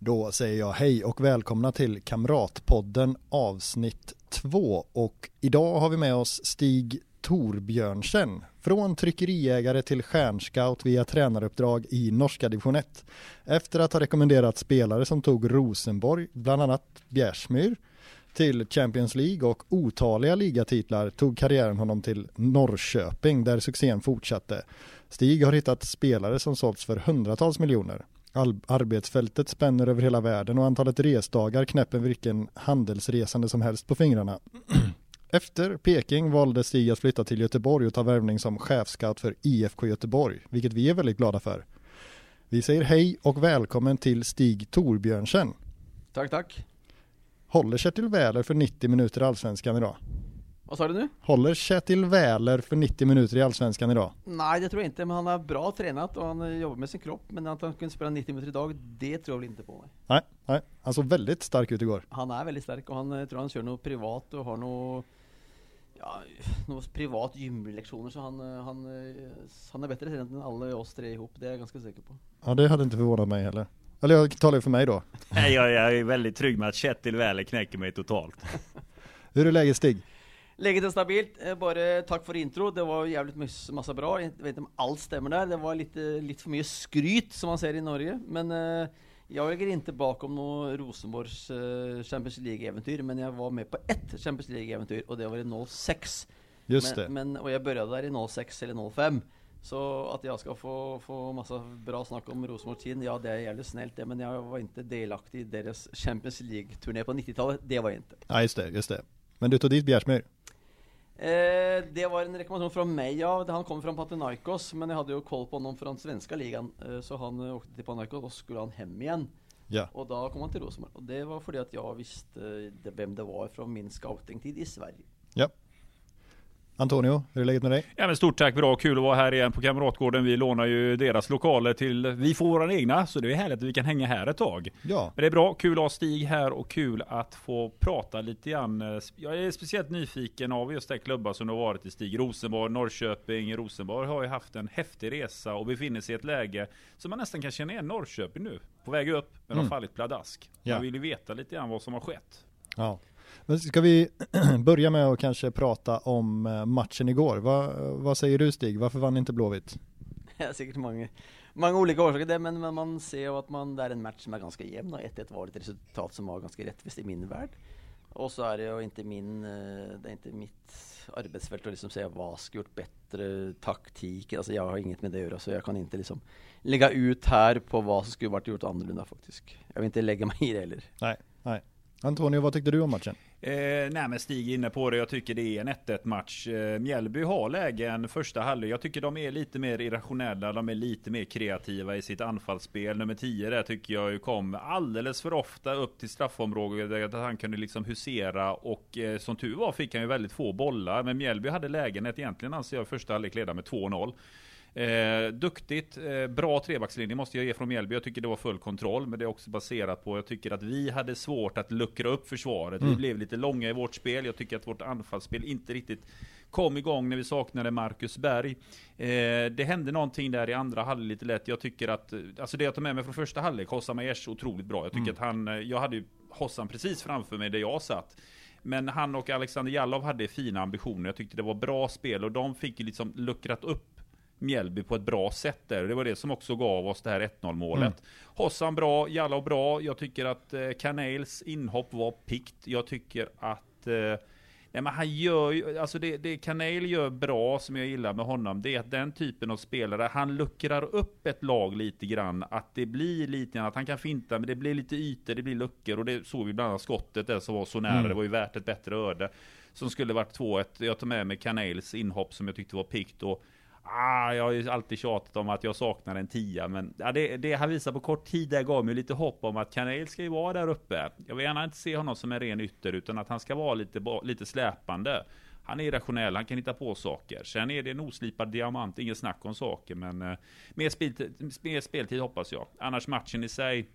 Då säger jag hej och välkomna till Kamratpodden avsnitt 2 och idag har vi med oss Stig Torbjörnsen från tryckeriägare till stjärnscout via tränaruppdrag i norska division 1. Efter att ha rekommenderat spelare som tog Rosenborg, bland annat Bjärsmyr, till Champions League och otaliga ligatitlar tog karriären honom till Norrköping där succén fortsatte. Stig har hittat spelare som sålts för hundratals miljoner. Arbetsfältet spänner över hela världen och antalet resdagar knäpper vilken handelsresande som helst på fingrarna. Efter Peking valde Stig att flytta till Göteborg och ta värvning som chefscout för IFK Göteborg, vilket vi är väldigt glada för. Vi säger hej och välkommen till Stig Torbjörnsen. Tack, tack. Håller Kjetil Wähler för 90 minuter Allsvenskan idag? Vad sa du nu? Håller Kjetil Wähler för 90 minuter i Allsvenskan idag? Nej, det tror jag inte, men han har bra tränat och han jobbar med sin kropp. Men att han kunde spela 90 minuter idag, det tror jag väl inte på. Mig. Nej, nej, han såg väldigt stark ut igår. Han är väldigt stark och han jag tror han kör något privat och har något Ja, några privat gymlektioner så han, han, han är bättre tränad än alla oss tre ihop, det är jag ganska säker på. Ja, det hade inte förvånat mig heller. Eller jag talar ju för mig då. Nej, jag, jag är väldigt trygg med att Kjetil Wähler knäcker mig totalt. Hur är läget Stig? Läget är stabilt, bara tack för intro. Det var jävligt massa bra. Jag vet inte om allt stämmer där. Det var lite, lite för mycket skryt som man ser i Norge. Men eh, jag ligger inte bakom något Rosenborgs eh, Champions League-äventyr. Men jag var med på ett Champions League-äventyr och det var i 06. Just men, det. Men, och jag började där i 06 eller 05. Så att jag ska få, få massa bra snack om Rosenborgs tid, ja det är jävligt snällt det, men jag var inte delaktig i deras Champions League-turné på 90-talet, det var jag inte. Ja just det, just det. Men du tog dit Bjärsmyr? Eh, det var en rekommendation från mig, ja. Han kom från Panathinaikos, men jag hade ju koll på honom från svenska ligan. Eh, så han eh, åkte till Panathinaikos och skulle han hem igen. Ja. Och då kom han till Rosenborg. Och det var för att jag visste vem det var från min scoutingtid i Sverige. Ja. Antonio, hur är läget med dig? Ja men stort tack, bra kul att vara här igen på Kamratgården. Vi lånar ju deras lokaler till, vi får våra egna, så det är härligt att vi kan hänga här ett tag. Ja. Men det är bra, kul att ha Stig här och kul att få prata lite grann. Jag är speciellt nyfiken av just det klubbar som har varit i Stig. Rosenborg, Norrköping, Rosenborg har ju haft en häftig resa och befinner sig i ett läge som man nästan kan känna igen Norrköping nu. På väg upp, men Mm. har fallit pladask. Ja. Man vill ju veta lite grann vad som har skett. Ja. Men ska vi börja med att kanske prata om eh, matchen igår? Va, vad säger du Stig? Varför vann inte Blåvitt? Det är säkert många, många olika orsaker det, men, men man ser ju att man, det är en match som är ganska jämn och 1-1 var ett resultat som var ganska rättvist i min värld. Och så är det ju inte min, eh, det är inte mitt arbetsfält att liksom säga vad ska gjort bättre, taktik, alltså jag har inget med det att göra så jag kan inte liksom lägga ut här på vad som skulle varit gjort annorlunda faktiskt. Jag vill inte lägga mig i det heller. Nej, nej. Antonio, vad tyckte du om matchen? Eh, nej men Stig är inne på det, jag tycker det är en 1-1 match. Eh, Mjällby har lägen första halvlek. Jag tycker de är lite mer irrationella, de är lite mer kreativa i sitt anfallsspel. Nummer 10 där tycker jag ju kom alldeles för ofta upp till straffområdet att han kunde liksom husera och eh, som tur var fick han ju väldigt få bollar. Men Mjällby hade lägenhet egentligen anser jag första halvlek leda med 2-0. Eh, duktigt, eh, bra trebackslinje måste jag ge från Mjällby. Jag tycker det var full kontroll, men det är också baserat på, jag tycker att vi hade svårt att luckra upp försvaret. Mm. Vi blev lite långa i vårt spel. Jag tycker att vårt anfallsspel inte riktigt kom igång när vi saknade Marcus Berg. Eh, det hände någonting där i andra halvlek lite lätt. Jag tycker att, eh, alltså det jag tar med mig från första halvlek, Hossam Aiesh otroligt bra. Jag tycker Mm. att han, eh, jag hade ju Hossam precis framför mig där jag satt. Men han och Alexander Jallov hade fina ambitioner. Jag tyckte det var bra spel och de fick ju liksom luckrat upp Mjällby på ett bra sätt där. Det var det som också gav oss det här 1-0 målet. Mm. Hossan bra, Jallov bra. Jag tycker att eh, Kanels inhopp var pikt. Jag tycker att eh, Nej men han gör ju, alltså det, det Kanel gör bra som jag gillar med honom, det är att den typen av spelare, han luckrar upp ett lag lite grann, att det blir lite grann, att han kan finta, men det blir lite ytor, det blir luckor, och det såg vi bland annat skottet där som var så nära, Mm. det var ju värt ett bättre öde. Som skulle varit 2-1, jag tar med mig Kanels inhopp som jag tyckte var pikt, och Ah, jag har ju alltid tjatat om att jag saknar en tia, men ja, det, det han visar på kort tid där gav mig lite hopp om att Kanel ska ju vara där uppe. Jag vill gärna inte se honom som en ren ytter, utan att han ska vara lite, lite släpande. Han är irrationell, han kan hitta på saker. Sen är det en oslipad diamant, inget snack om saker, men eh, mer, speltid, mer speltid hoppas jag. Annars matchen i sig,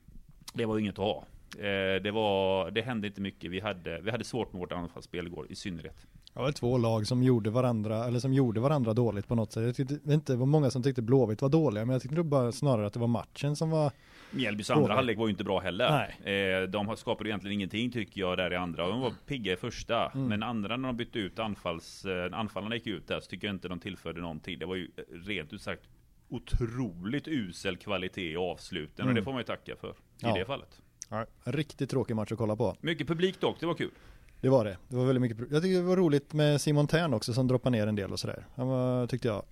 det var inget att ha. Eh, det, var, det hände inte mycket. Vi hade, vi hade svårt med vårt anfallsspel igår, i synnerhet. Det var två lag som gjorde varandra, eller som gjorde varandra dåligt på något sätt. Jag tyckte, inte, det var många som tyckte Blåvitt var dåliga, men jag tyckte bara snarare att det var matchen som var Mjällbys andra halvlek var ju inte bra heller. Nej. Eh, de skapade egentligen ingenting tycker jag där i andra. De var pigga i första. Mm. Men andra när de bytte ut anfalls, eh, anfallarna gick ut där så tycker jag inte de tillförde någonting. Det var ju rent ut sagt otroligt usel kvalitet i avsluten. Mm. Och det får man ju tacka för i ja. det fallet. Ja, riktigt tråkig match att kolla på. Mycket publik dock, det var kul. Det var det. Det var väldigt mycket. Jag tycker det var roligt med Simon Tern också som droppade ner en del och sådär. Han var, tyckte jag,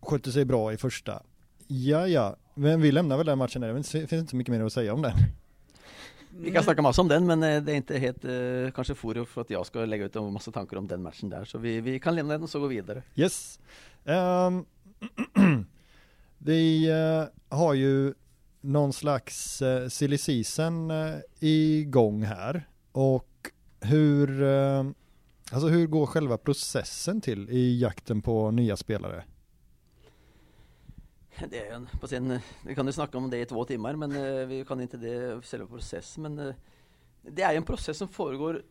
skötte sig bra i första. Ja, ja, men vi lämnar väl den matchen där. Det finns inte så mycket mer att säga om den. Vi kan snacka massor om den, men eh, det är inte helt eh, kanske forum för att jag ska lägga ut en massa tankar om den matchen där. Så vi, vi kan lämna den och så gå vidare. Yes. Um, vi uh, har ju någon slags uh, silly season uh, igång här. Och hur, uh, alltså hur går själva processen till i jakten på nya spelare? Det, är en, sin, vi kan ju snacka om det i två timmar, men uh, vi kan inte det själva processen. Men uh, det är en process som föregår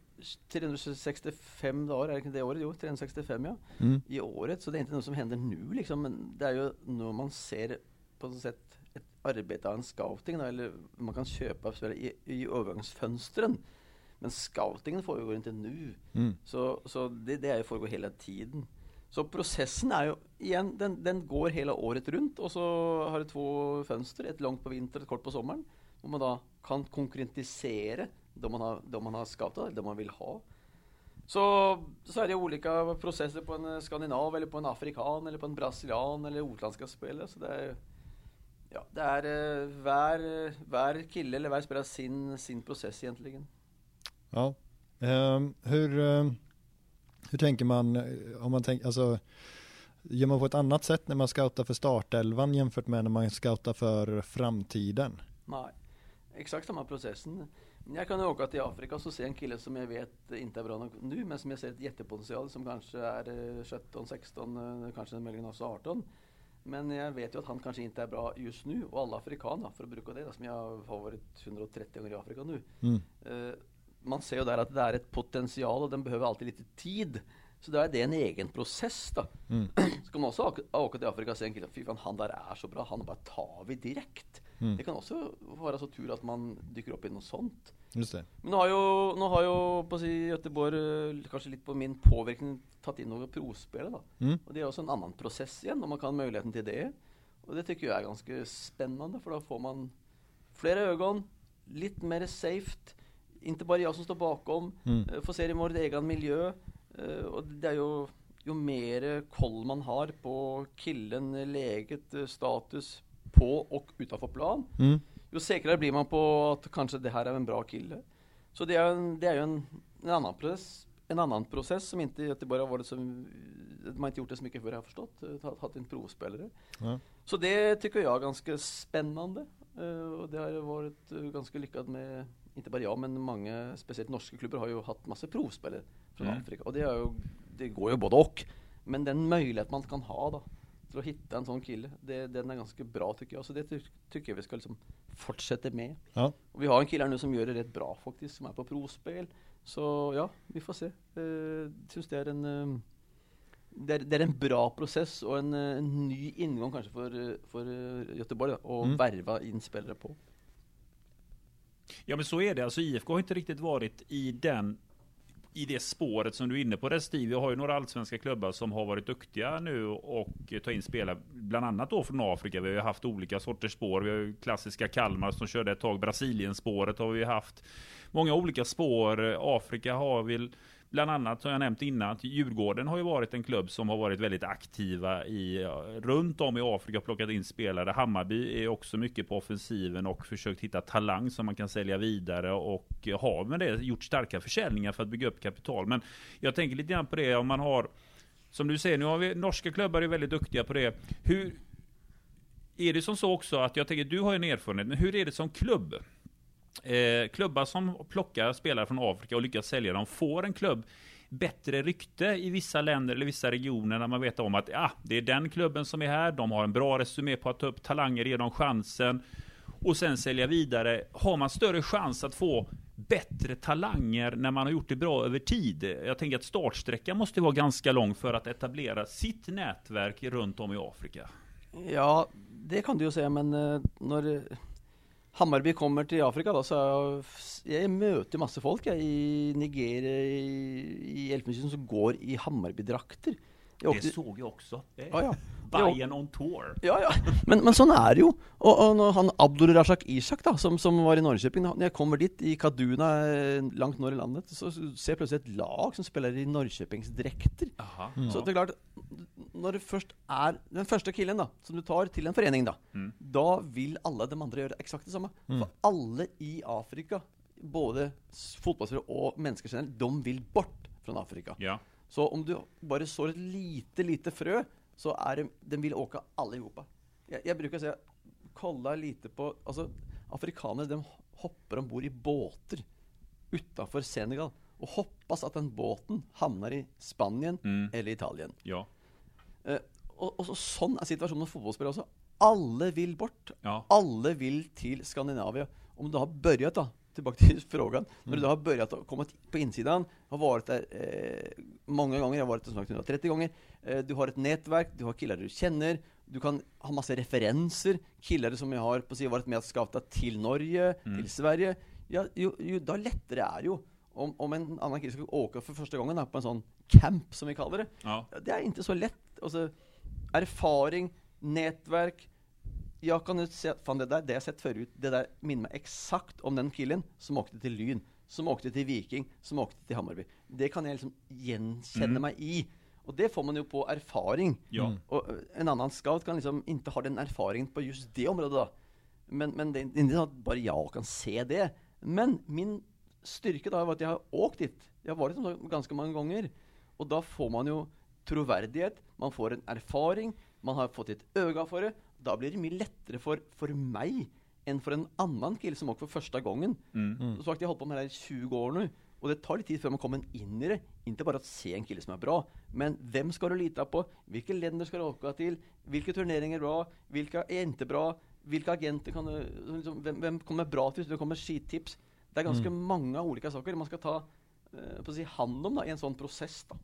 365 dagar, är det inte det året? Jo, 365 ja. Mm. I året, så det är inte något som händer nu liksom. Men det är ju när man ser på något sätt ett arbete av en scouting, eller man kan köpa spelare i, i övergångsfönstren. Men scoutingen föregår inte nu. Mm. Så, så det, det är föregår hela tiden. Så processen är ju, igen, den, den, går hela året runt och så har det två fönster, ett långt på vintern och ett kort på sommaren. Och man då kan konkretisera det man har, det man har scoutat, det man vill ha. Så, så är det olika processer på en skandinav eller på en afrikan eller på en brasilian eller utländska spelare. Så det är, ja, det är uh, hver, hver kille eller hver spelare sin, sin process egentligen. Ja. Um, hur... Um hur tänker man, eh, om man tänker, alltså Gör man på ett annat sätt när man scoutar för startelvan jämfört med när man scoutar för framtiden? Nej, exakt samma processen. Jag kan åka till Afrika och se en kille som jag vet inte är bra nog nu, men som jag ser ett jättepotential som kanske är 17, 16, kanske möjligen också 18. Men jag vet ju att han kanske inte är bra just nu och alla afrikaner, för att bruka det, som jag har varit 130 gånger i Afrika nu. Mm. Uh, man ser ju där att det är ett potential och den behöver alltid lite tid. Så då är det en egen process då. Mm. Så kan man åka, åka till Afrika säga en kille, fy fan han där är så bra, han bara tar vi direkt. Mm. Det kan också vara så tur att man dyker upp i något sånt. Just det. Men nu har ju, nu har ju på si Göteborg, eh, kanske lite på min påverkan, tagit in några provspel då. Mm. Och det är också en annan process igen, om man kan ha möjligheten till det. Och det tycker jag är ganska spännande, för då får man flera ögon, lite mer safe inte bara jag som står bakom. Mm. Eh, får se det i vår egen miljö. Eh, och det är ju, ju mer koll man har på killen, läget, eh, status på och utanför plan. Mm. Ju säkrare blir man på att kanske det här är en bra kille. Så det är, en, det är ju en, en annan process en annan process som inte Göteborg har varit som man inte gjort det så mycket för jag har förstått. Haft en provspelare. Ja. Så det tycker jag är ganska spännande. Och det har varit ganska lyckat med inte bara jag, men många, speciellt norska klubbar har ju haft massa provspelare från mm. Afrika. Och det, ju, det, går ju både och. Men den möjlighet man kan ha då, till att hitta en sån kille, det, den är ganska bra tycker jag. Så det ty tycker jag vi ska liksom fortsätta med. Ja. Och vi har en kille här nu som gör det rätt bra faktiskt, som är på provspel. Så ja, vi får se. Eh, syns det är en eh, det är, det är, en bra process och en, en ny ingång kanske för, för Göteborg att mm. värva in spelare på. Ja men så är det. Alltså IFK har inte riktigt varit i den i det spåret som du är inne på där Steve. Vi har ju några allsvenska klubbar som har varit duktiga nu och eh, ta in spelare, bland annat då från Afrika. Vi har ju haft olika sorters spår. Vi har ju klassiska Kalmar som körde ett tag. Brasilien-spåret har vi haft. Många olika spår. Afrika har vi Bland annat som jag nämnt innan, att Djurgården har ju varit en klubb som har varit väldigt aktiva i, runt om i Afrika, plockat in spelare. Hammarby är också mycket på offensiven och försökt hitta talang som man kan sälja vidare och har med det gjort starka försäljningar för att bygga upp kapital. Men jag tänker lite grann på det om man har som du säger, nu har vi norska klubbar är väldigt duktiga på det. Hur är det som så också att jag tänker, du har ju en erfarenhet, men hur är det som klubb? Eh, klubbar som plockar spelare från Afrika och lyckas sälja dem, får en klubb bättre rykte i vissa länder eller vissa regioner när man vet om att ja, det är den klubben som är här, de har en bra resumé på att ta upp talanger, ge dem chansen och sen sälja vidare. Har man större chans att få bättre talanger när man har gjort det bra över tid? Jag tänker att startsträckan måste vara ganska lång för att etablera sitt nätverk runt om i Afrika. Ja, det kan du ju säga, men eh, när Hammarby kommer till Afrika då, så jag, jag möter massa folk jag, i Nigeria, i, i Elfenbenskysten som går i Hammarby-drakter. Det såg jag också. Ja, ja. Bayern on tour. Ja, ja. Men, men sånn er det jo. Og, og han Abdul Rashak Ishak, da, som, som var i Norrköping Når jeg kommer dit, i Kaduna, eh, langt nord i landet, så ser jeg plutselig et lag som spiller i Norrköpingsdrekter. Mm. Så det er klart, når det først er den første killen da, som du tar til en forening, da, mm. da vil alle de andre gjøre eksakt det samme. Mm. For alle i Afrika, både fotballspillere og mennesker generelt, de vil bort fra Afrika. Ja. Så om du bare sår et lite, lite frø så är det, den vill åka allihopa. Jag, jag brukar säga, kolla lite på, alltså afrikaner de hoppar ombord i båtar utanför Senegal och hoppas att den båten hamnar i Spanien mm. eller Italien. Ja. Eh, och, och så, sån är situationen med fotbollsspelare också. Alla vill bort. Ja. Alla vill till Skandinavien. Om du har börjat då, tillbaka till frågan. Mm. När du mm. har börjat komma på insidan, har varit där eh, många gånger, jag har varit där sagt 130 gånger. Eh, du har ett nätverk, du har killar du känner, du kan ha massa referenser, killar som jag har på sig varit med att scouta till Norge, mm. till Sverige. Ja, ju, ju, då lättare är ju om, om en annan kille ska åka för första gången på en sån camp som vi kallar det. Ja. Det är inte så lätt. Alltså, erfaring, nätverk, jag kan ju säga, fan det där, det jag sett förut, det där minner mig exakt om den killen som åkte till Lyn, som åkte till Viking, som åkte till Hammarby. Det kan jag liksom igenkänna mm. mig i. Och det får man ju på erfaring. Ja. Mm. Och en annan scout kan liksom inte ha den erfarenheten på just det området då. Men, men det är inte så att bara jag kan se det. Men min styrka då är att jag har åkt dit. Jag har varit där ganska många gånger. Och då får man ju trovärdighet, man får en erfaring, man har fått ett öga för det då blir det mycket lättare för, för mig än för en annan kille som åker för första gången. Mm. Mm. Så att jag har hållit på med det här i 20 år nu. Och det tar lite tid för man kommer in i det. Inte bara att se en kille som är bra, men vem ska du lita på? Vilka länder ska du åka till? Vilka turneringar är bra? Vilka är inte bra? Vilka agenter kan du, liksom, vem, vem kommer bra till? Det kommer skittips. Det är ganska mm. många olika saker man ska ta Eh, på sig hand om då, i en sån process då?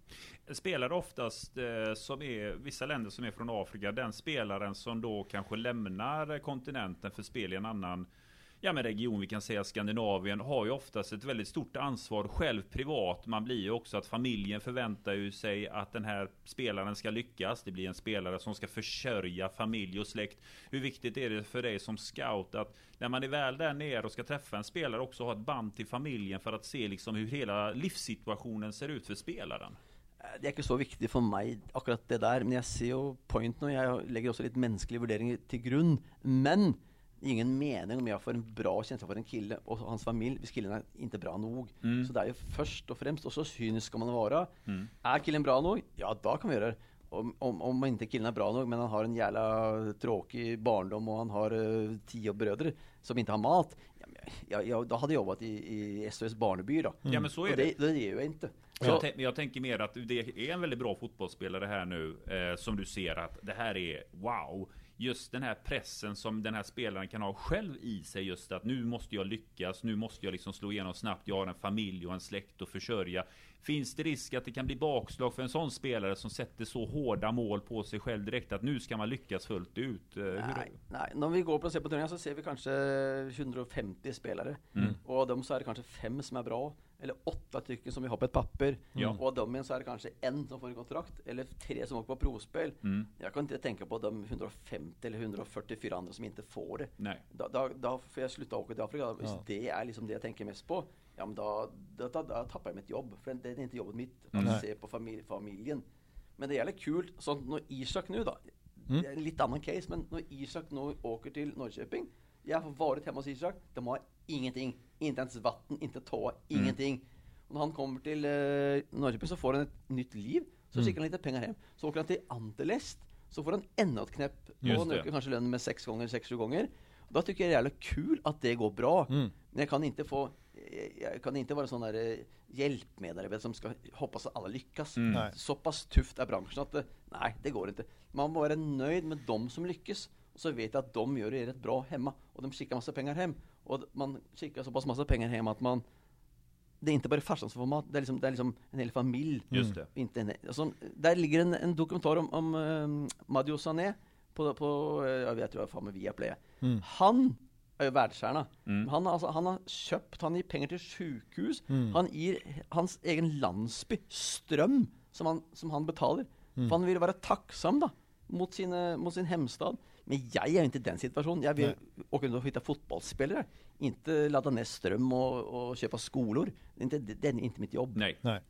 Spelare oftast eh, som är vissa länder som är från Afrika, den spelaren som då kanske lämnar kontinenten för spel i en annan ja, men region, vi kan säga Skandinavien, har ju oftast ett väldigt stort ansvar själv privat. Man blir ju också att familjen förväntar ju sig att den här spelaren ska lyckas. Det blir en spelare som ska försörja familj och släkt. Hur viktigt är det för dig som scout att när man är väl där nere och ska träffa en spelare också ha ett band till familjen för att se liksom hur hela livssituationen ser ut för spelaren? Det är inte så viktigt för mig akkurat det där, men jag ser ju poängen och jag lägger också lite mänsklig värdering till grund. Men ingen mening om jag får en bra känsla för en kille och hans familj, hvis killen är inte bra nog. Mm. Så det är ju först och främst, och så cynisk ska man vara. Mm. Är killen bra nog? Ja, då kan vi göra det. Om, om, om inte killen är bra nog, men han har en jävla tråkig barndom och han har uh, tio bröder som inte har mat. Ja, jag, jag, då hade jag jobbat i, i SOS Barneby då. Mm. Ja men så är och det. Det, det ger jag inte. Jag, jag, tänker mer att det är en väldigt bra fotbollsspelare här nu. Eh, som du ser att det här är wow just den här pressen som den här spelaren kan ha själv i sig just att nu måste jag lyckas, nu måste jag liksom slå igenom snabbt, jag har en familj och en släkt att försörja. Finns det risk att det kan bli bakslag för en sån spelare som sätter så hårda mål på sig själv direkt att nu ska man lyckas fullt ut? Eh, nej, nej. när vi går på och ser på turneringen så ser vi kanske 150 spelare mm. och av dem så är det kanske fem som är bra eller åtta stycken som vi har på ett papper. Ja. Och av dem så är det kanske en som får en kontrakt, eller tre som åker på provspel. Mm. Jag kan inte tänka på de 150 eller 144 andra som inte får det. Nej. Då, då, då får jag sluta åka till Afrika. Ja. det är liksom det jag tänker mest på, ja men då, då, då, då tappar jag mitt jobb. För det är inte jobbet mitt, att mm. se på familj, familjen. Men det är jävligt kul, så när Isak nu då, mm. det är en lite annan case, men när Isak nu åker till Norrköping, jag har varit hemma hos Isak, de har ingenting. Inte ens vatten, inte toa, mm. ingenting. Och när han kommer till eh, Norrköping så får han ett nytt liv. Så skickar han lite pengar hem. Så åker han till Antelest. Så får han ännu ett knäpp. Och han ökar kanske lönen med sex gånger, sex, sju gånger. Då tycker jag det är jävligt kul att det går bra. Mm. Men jag kan inte få jag kan inte vara sån där eh, hjälpmedarbetare som ska hoppas att alla lyckas. Mm. Så pass tufft är branschen att det, nej, det går inte. Man må vara nöjd med de som lyckas. Och så vet jag att de gör det rätt bra hemma. Och de skickar massa pengar hem. Och man skickar så pass massa pengar hem att man det är inte bara farsan som får mat, det är liksom, det är liksom en hel familj. Just det. Inte en, alltså, där ligger en, en dokumentär om, om um, Madio Sané på, på eh, jag vet inte vad fan med Viaplay. Mm. Han är ju världsstjärna. Mm. Han, har alltså, han har köpt, han ger pengar till sjukhus. Mm. Han ger hans egen landsby ström som han, som han betalar. Mm. För han vill vara tacksam då mot, sina, mot sin hemstad. Men jag är ju inte i den situationen. Jag vill åka runt och hitta fotbollsspelare. Inte ladda ner ström och, och köpa skolor. Det är, inte, det är inte mitt jobb. Nej. Nej.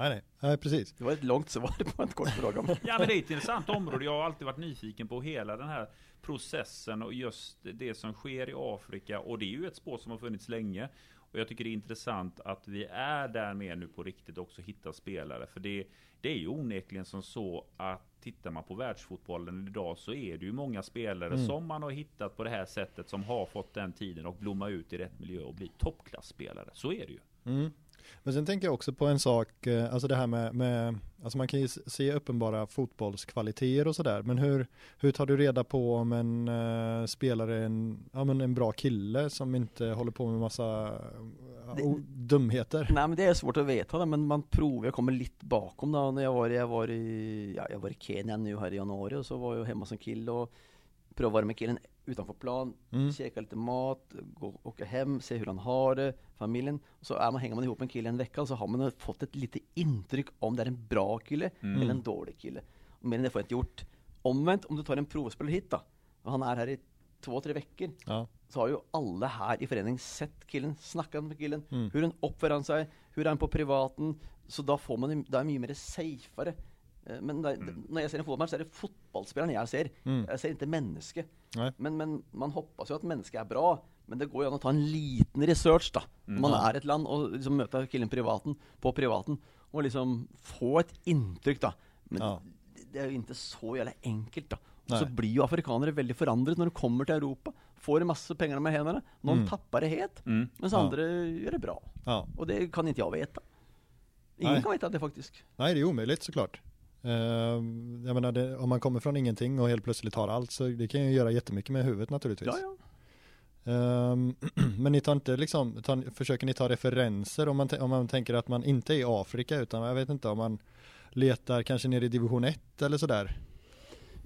Nej, nej, nej, precis. Det var ett långt svar på en kort fråga. Ja men det är ett intressant område. Jag har alltid varit nyfiken på hela den här processen och just det som sker i Afrika. Och det är ju ett spår som har funnits länge. Och jag tycker det är intressant att vi är där med nu på riktigt också hitta spelare. För det, det är ju onekligen som så att tittar man på världsfotbollen idag så är det ju många spelare Mm. som man har hittat på det här sättet som har fått den tiden och blomma ut i rätt miljö och bli toppklassspelare. Så är det ju. Mm. Men sen tänker jag också på en sak, eh, alltså det här med, med alltså man kan ju se uppenbara fotbollskvaliteter och sådär, men hur, hur tar du reda på om en uh, spelare är en, ja, men en bra kille som inte håller på med massa uh, Det- dumheter? Nej men det är svårt att veta det, men man provar, jag kommer lite bakom då när jag var, jag var i, ja, jag var i Kenya nu här i januari och så var jag hemma som kille och provade med killen utanför plan, Mm. käka lite mat, gå, åka hem, se hur han har det, familjen. Och så är man, hänger man ihop med en kille en vecka och så har man fått ett lite intryck om det är en bra kille Mm. eller en dålig kille. Mer än det får jag inte gjort. Omvänt, om du tar en provspelare hit då, och han är här i två, tre veckor, Ja. så har ju alla här i föreningen sett killen, snackat med killen, Mm. hur han uppför sig, hur är han på privaten. Så då får man, det är mycket mer safeare. Eh, Men där, Mm. när jag ser en fotbollsmatch så är det fotbollsspelaren jag ser. Mm. Jag ser inte människa. Men, men man hoppas ju att människa är bra. Men det går ju an att ta en liten research då. Om man är ett land och liksom möta killen privaten, på privaten. Och liksom få ett intryck då. Men Ja. det, är ju inte så jävla enkelt då. Och så blir ju afrikanare väldigt förändrade när de kommer till Europa. Får en massa pengar med händerna. Någon Mm. tappar det helt. Mm. Men Ja. andra gör det bra. Ja. Och det kan inte jag veta. Ingen Nej. kan veta det faktiskt. Nej, det är omöjligt såklart. Uh, jag menar, det, om man kommer från ingenting och helt plötsligt har allt så det kan ju göra jättemycket med huvudet naturligtvis. Ja, ja. Ehm, men ni tar inte liksom, tar, försöker ni ta referenser om man, om man tänker att man inte är i Afrika utan jag vet inte om man letar kanske ner i division 1 eller sådär?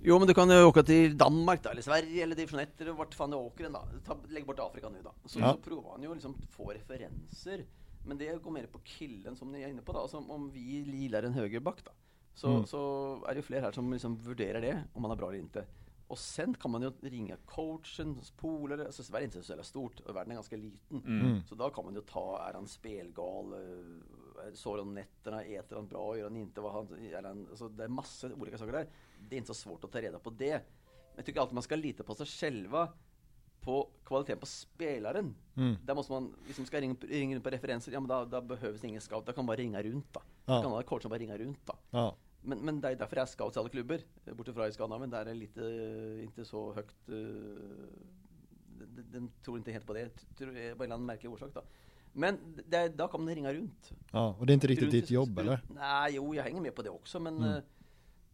Jo men du kan ju åka till Danmark då, eller Sverige eller division 1 eller vart fan du åker då. Ta, lägg bort Afrika nu då. Så, Ja. så provar han ju liksom få referenser. Men det går mer på killen som ni är inne på då. Alltså, om vi gillar en högerback då. Så, Mm. så är det ju fler här som liksom värderar det, om man är bra eller inte. Och sen kan man ju ringa coachen, polare. Alltså Sverige är inte så jävla stort och världen är ganska liten. Mm. Så då kan man ju ta, är han spelgal, eh, sover han nätterna, äter han bra, gör han inte vad han, är han, alltså det är massor olika saker där. Det är inte så svårt att ta reda på det. Men jag tycker alltid man ska lita på sig själva, på kvaliteten på spelaren. Mm. Där måste man, liksom ska ringa, ringa på referenser, ja men då, då behövs ingen scout, då kan man bara ringa runt då. Ja. Då kan man ha coachen bara ringa runt då. Ja, Men, men det är därför det är scouts i alla klubbar, eh, bortifrån i Skandinavien, där är det lite, eh, inte så högt, eh, den, den tror inte helt på det, det på en eller annan märklig orsak då. Men det, då kan man ringa runt. ja, och det är inte riktigt Runt ditt jobb eller? Nej, jo, jag hänger med på det också, men Mm.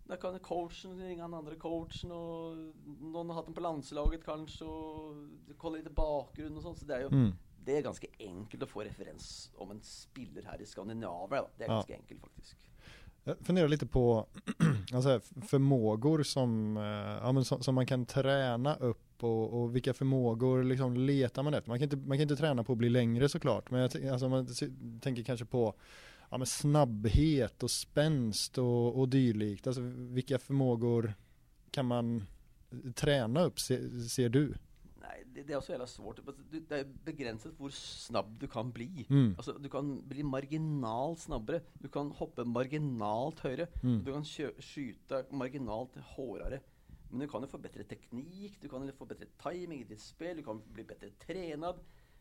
där kan coachen ringa den andra coachen och någon har haft den på landslaget kanske och kolla lite bakgrund och sånt. Så det är ju, Mm. det är ganska enkelt att få referens om en spiller här i Skandinavien. Det är Ja. ganska enkelt faktiskt. Jag funderar lite på alltså, förmågor som, eh, ja, men som, som man kan träna upp och, och vilka förmågor liksom letar man efter. Man kan, inte, man kan inte träna på att bli längre såklart, men jag, alltså, man tänker kanske på ja, men snabbhet och spänst och, och dylikt. Alltså, vilka förmågor kan man träna upp, se, ser du? Nej, det, det är så jävla svårt. Alltså, det- är begränsat hur snabb du kan bli. Mm. Alltså, du kan bli marginalt snabbare. Du kan hoppa marginalt högre. Mm. Du kan skjuta marginalt hårdare. Men du kan ju få bättre teknik, du kan få bättre timing i ditt spel, du kan bli bättre tränad.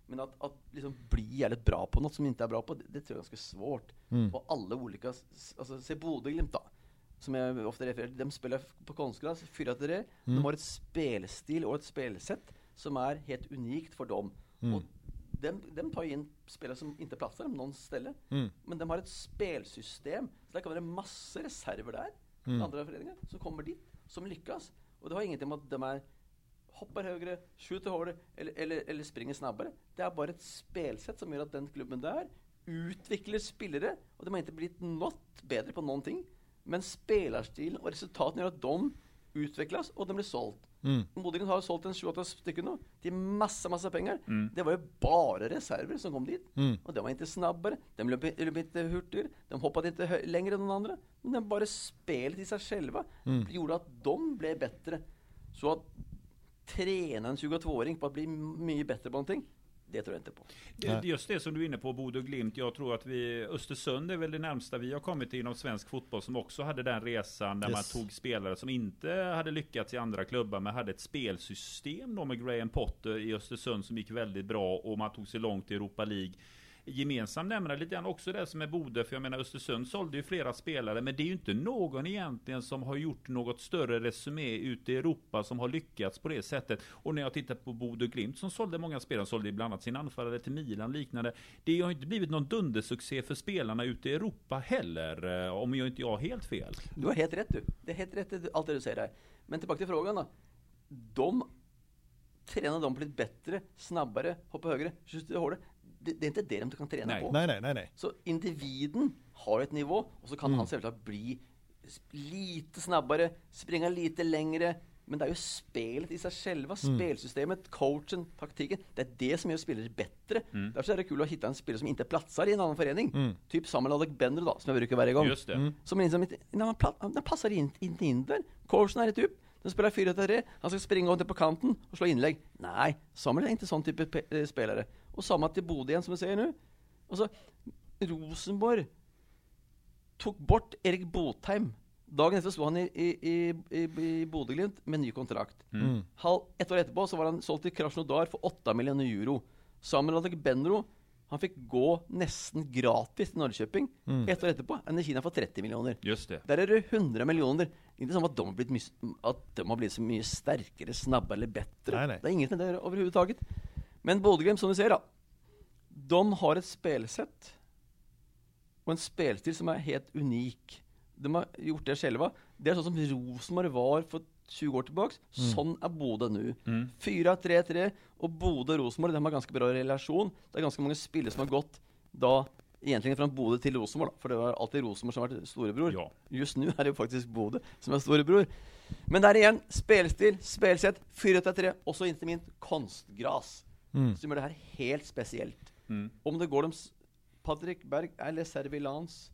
Men att, att liksom bli jävligt bra på något som inte är bra på, det, det tror jag är ganska svårt. Mm. Och alla olika, alltså se Bodø-Glimt då. Som jag ofta refererar till, de spelar på konstgräs 4-3. Mm. De har ett spelstil och ett spelsätt som är helt unikt för dem. Mm. Och de, de tar in spelare som inte platsar dem någon ställe. Mm. Men de har ett spelsystem. Så det kan vara massor reserver där. Mm. Andra föreningar som kommer dit, som lyckas. Och det har ingenting med att de är hoppar högre, skjuter hårdare eller, eller, eller springer snabbare. Det är bara ett spelsätt som gör att den klubben där utvecklar spelare och de har inte blivit något bättre på någonting. Men spelarstilen och resultaten gör att de utvecklas och de blir sålt. Mm. Modingen har sålt en 28 stycken nu till massa, massa pengar. Mm. Det var ju bara reserver som kom dit. Mm. Och de var inte snabbare, de löp, löp inte hurtigare, de hoppade inte längre än någon andra. Men de bara spelet i sig själva Mm. gjorde att de blev bättre. Så att träna en 22-åring på att bli mycket bättre på någonting, det tror jag inte på. Det- Just det som du är inne på, och Glimt. Jag tror att vi, Östersund är väl det närmsta vi har kommit inom svensk fotboll som också hade den resan där Yes. man tog spelare som inte hade lyckats i andra klubbar men hade ett spelsystem då med Graham Potter i Östersund som gick väldigt bra och man tog sig långt i Europa League. Gemensam nämnare lite grann också det som är Bode, för jag menar Östersund sålde ju flera spelare, men det är ju inte någon egentligen som har gjort något större resumé ute i Europa som har lyckats på det sättet. Och när jag tittar på Bode Glimt som sålde många spelare, sålde bland annat sin anfallare till Milan och liknande. Det har inte blivit någon dundersuccé för spelarna ute i Europa heller, eh, om jag inte jag har helt fel. Du har helt rätt du. Det är helt rätt allt det du säger där. Men tillbaka till frågan då. De tränar de blivit bättre, snabbare, hoppa högre, skjuta hårdare. Det, det är inte det de kan träna Nej. på. Nej, nej, nej, nej. Så individen har ett nivå och så kan Mm. han självklart bli lite snabbare, springa lite längre. Men det är ju spelet i sig själva, Mm. spelsystemet, coachen, taktiken. Det är det som gör spelare bättre. Mm. Därför är det kul att hitta en spelare som inte platsar i en annan förening. Mm. Typ Samuel Adekbender då, som jag brukar varje gång. Just det. Mm. Som liksom inte, när man pla- den passar in, inte in där. Coachen är inte upp. Den spelar 4-3, han ska springa åt på kanten och slå inlägg. Nej, Samuel är inte sån typ av eh, spelare. Och samma till Bodø igen som jag säger nu. Och så Rosenborg tog bort Erik Botheim. Dagen efter stod han i, i, i, i, i Bodø-Glimt med ny kontrakt. Mm. Halv, ett år etterpå så var han sålt till Krasnodar för 8 miljoner euro. Samuel Adegbenro, han fick gå nästan gratis till Norrköping. Mm. Ett år etterpå, i Kina för 30 miljoner. Just det. Där är det 100 miljoner. Är inte som att de har blivit, att de har blivit så mycket starkare, snabbare eller bättre. Nej, nej. Det är inget med det överhuvudtaget. Men Bodø-Glimt, som du säger då. De har ett spelsätt och en spelstil som är helt unik. De har gjort det själva. Det är så som Rosenborg var för 20 år tillbaks. Mm. Sån är Bodø nu. Mm. 4-3-3 och Bodø och Rosenborg, de har ganska bra relation. Det är ganska många spelare som har gått då egentligen från Bodø till Rosenborg för det var alltid Rosenborg som var storebror. Ja. Just nu är det faktiskt Bodø som är storebror. Men där igen, spelstil, spelsätt, 4-3 och så inte minst konstgras. Mm. Som gör det här helt speciellt. Mm. Om det går dem Patrick Berg är reserv i Lans.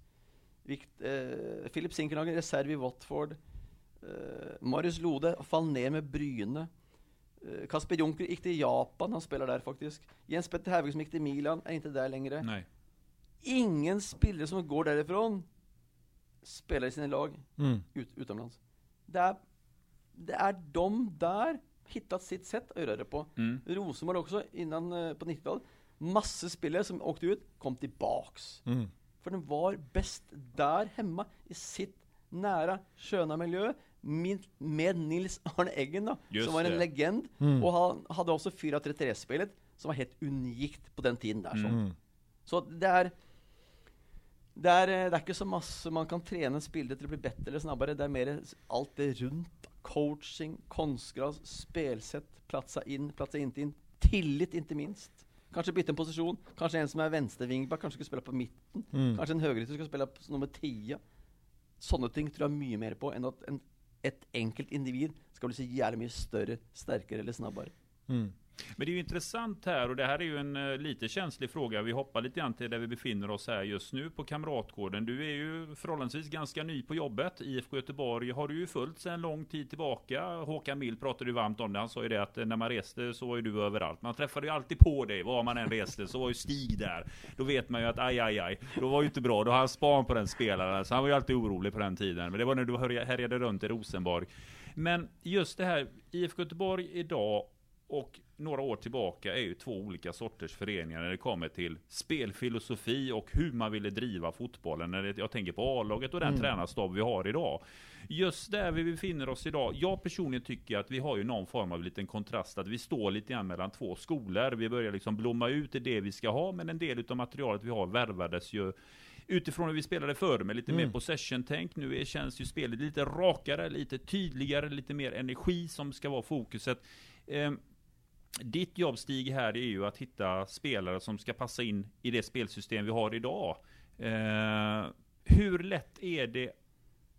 Vikt, eh, Philip Sinkernagel är reserv i Watford. Eh, Marius Lode fall ner med Bryne. Eh, Kasper Junker gick till Japan, han spelar där faktiskt. Jens Petter Hervik som gick till Milan, är inte där längre. Nej. Ingen spelare som går därifrån spelar i sina lag Mm. ut, utomlands. Det är, det är de där hittat sitt sätt att göra det på. Mm. Rosenborg också innan eh, på 90-talet. Massor spelare som åkte ut, kom tillbaks. Mm. För den var bäst där hemma i sitt nära, sköna miljö med, Nils Arne Eggen då, Just som var en det. legend. Mm. Och han hade också 4-3-3-spelet som var helt unikt på den tiden där. Så, Mm. så det är det är, eh, det är inte så masse man kan träna spelare till att bli bättre eller snabbare. Det är mer allt det runt. Coaching, konstgras, spelsätt, platsa in, platsa inte in. Tillit inte minst. Kanske byta en position. Kanske en som är vänstervingback kanske ska spela på mitten. Mm. Kanske en högerytter ska spela på nummer 10. Sådana ting tror jag mycket mer på än att en, ett enkelt individ ska bli så jävla mycket större, starkare eller snabbare. Mm. Men det är ju intressant här och det här är ju en uh, lite känslig fråga. Vi hoppar lite grann till där vi befinner oss här just nu på Kamratgården. Du är ju förhållandevis ganska ny på jobbet. IFK Göteborg har du ju följt sedan lång tid tillbaka. Håkan Mild pratade ju varmt om det. Han sa ju det att eh, när man reste så var ju du överallt. Man träffade ju alltid på dig var man än reste. Så var ju Stig där. Då vet man ju att aj, aj, aj. Då var ju inte bra. Då har han span på den spelaren. Så han var ju alltid orolig på den tiden. Men det var när du härjade härjade runt i Rosenborg. Men just det här IFK Göteborg idag och några år tillbaka är ju två olika sorters föreningar när det kommer till spelfilosofi och hur man ville driva fotbollen. När jag tänker på A-laget och den mm. tränarstab vi har idag. Just där vi befinner oss idag. Jag personligen tycker att vi har ju någon form av liten kontrast. Att vi står lite grann mellan två skolor. Vi börjar liksom blomma ut i det vi ska ha. Men en del av materialet vi har värvades ju utifrån hur vi spelade förr med lite mm. mer possession-tänk. Nu är, känns ju spelet lite rakare, lite tydligare, lite mer energi som ska vara fokuset. Eh, ditt jobb Stig här är ju att hitta spelare som ska passa in i det spelsystem vi har idag. Eh, hur lätt är det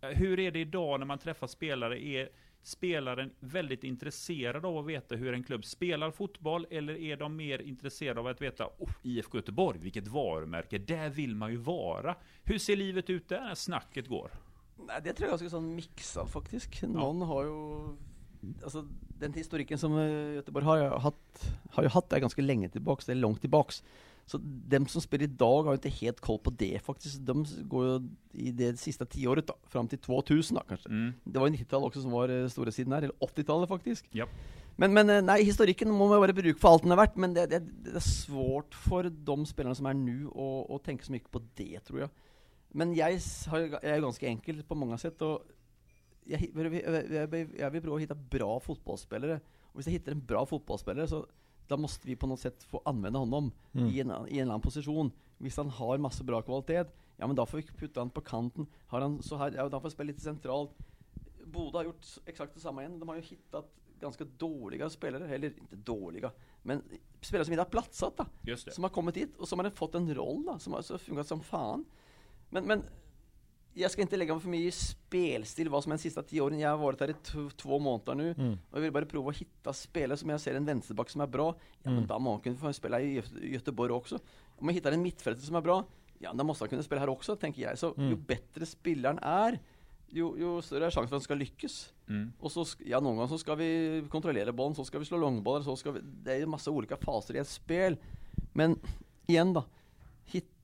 hur är det idag när man träffar spelare? Är spelaren väldigt intresserad av att veta hur en klubb spelar fotboll? Eller är de mer intresserade av att veta oh, IFK Göteborg, vilket varumärke, där vill man ju vara. Hur ser livet ut där när snacket går? Nej, det tror jag är ganska sån mixad faktiskt. Någon ja. har ju Alltså den historiken som eh, Göteborg har haft, har ju haft det ganska länge tillbaks, det är långt tillbaks. Så de som spelar idag har inte helt koll på det faktiskt. De går ju i det sista tioåret då, fram till 2000 då, kanske. Mm. Det var 90-talet också som var eh, stora sidan här, eller 80-talet faktiskt. Yep. Men, men eh, nej, historiken må man bara bruka för allt den har varit, men det, det, det, är svårt för de spelarna som är nu att tänka så mycket på det, tror jag. Men jag, har, jag är ganska enkel på många sätt och jag, jag, jag, vill prova att hitta bra fotbollsspelare. Och om jag hittar en bra fotbollsspelare så då måste vi på något sätt få använda honom mm. i, en, i en annan position. Om han har massa bra kvalitet, ja men då får vi putta honom på kanten. Har han så här, ja då får han spela lite centralt. Boda har gjort exakt detsamma igen. De har ju hittat ganska dåliga spelare, eller inte dåliga, men spelare som inte har platsat då. Som har kommit hit och som har fått en roll då, som har fungerat som fan. Men, men jag ska inte lägga mig för mycket i spelstil, vad som är de sista tio åren. Jag har varit här i två månader nu mm. och jag vill bara prova att hitta spelare som jag ser en vänsterback som är bra. Ja, men mm. då måste man kunna spela i Göteborg också. Om jag hittar en mittfältare som är bra, ja, då måste han kunna spela här också, tänker jag. Så mm. ju bättre spelaren är, ju, ju större är chansen för att han ska lyckas. Mm. Och så, ja, någon gång så ska vi kontrollera bollen, så ska vi slå långbollar, så ska vi, det är en massa olika faser i ett spel. Men igen då,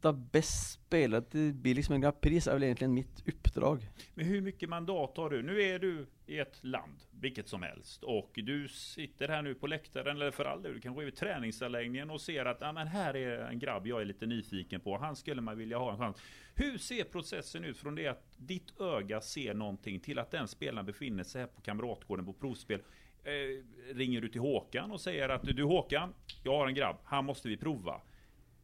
hitta bäst spelare till billigst möjliga liksom pris är väl egentligen mitt uppdrag. Men hur mycket mandat har du? Nu är du i ett land, vilket som helst, och du sitter här nu på läktaren, eller för all del, du kanske är i träningsanläggningen och ser att ah, men här är en grabb jag är lite nyfiken på, han skulle man vilja ha en chans. Hur ser processen ut från det att ditt öga ser någonting till att den spelaren befinner sig här på Kamratgården på provspel? Eh, ringer du till Håkan och säger att du Håkan, jag har en grabb, han måste vi prova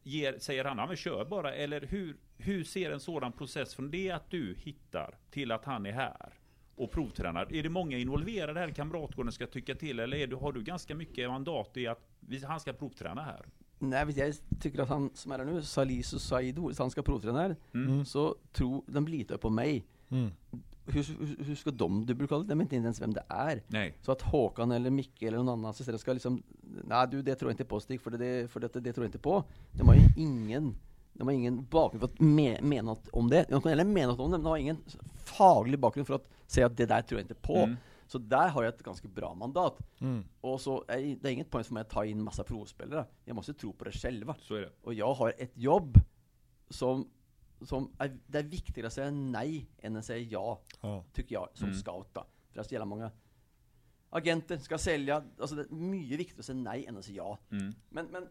ger, säger han, ja men kör bara. Eller hur, hur ser en sådan process från det att du hittar till att han är här och provtränar? Är det många involverade här i Kamratgården ska tycka till? Eller är du, har du ganska mycket mandat i att han ska provträna här? Nej, jag tycker att han som är här nu, Salisu Saido, han ska provträna här, mm. så tror de litar på mig. Mm hur, hur ska de dubbelkolla? De vet inte ens vem det är. Nej. Så att Håkan eller Micke eller någon annan assisterande ska liksom Nej du det tror jag inte på Stig, för det, för det, det tror jag inte på. De har ju ingen de har ingen bakgrund för att me, mena något om det. De kan heller mena något om det, men de har ingen faglig bakgrund för att säga att det där tror jag inte på. Mm. Så där har jag ett ganska bra mandat. Mm. Och så är det är inget poäng för mig att ta in massa provspelare. Jag måste tro på det själva. Så är det. Och jag har ett jobb som som är, det är viktigare att säga nej än att säga ja, ja. tycker jag, som mm. scout då. För det gäller många agenter, ska sälja, alltså det är mycket viktigare att säga nej än att säga ja. Mm. Men, men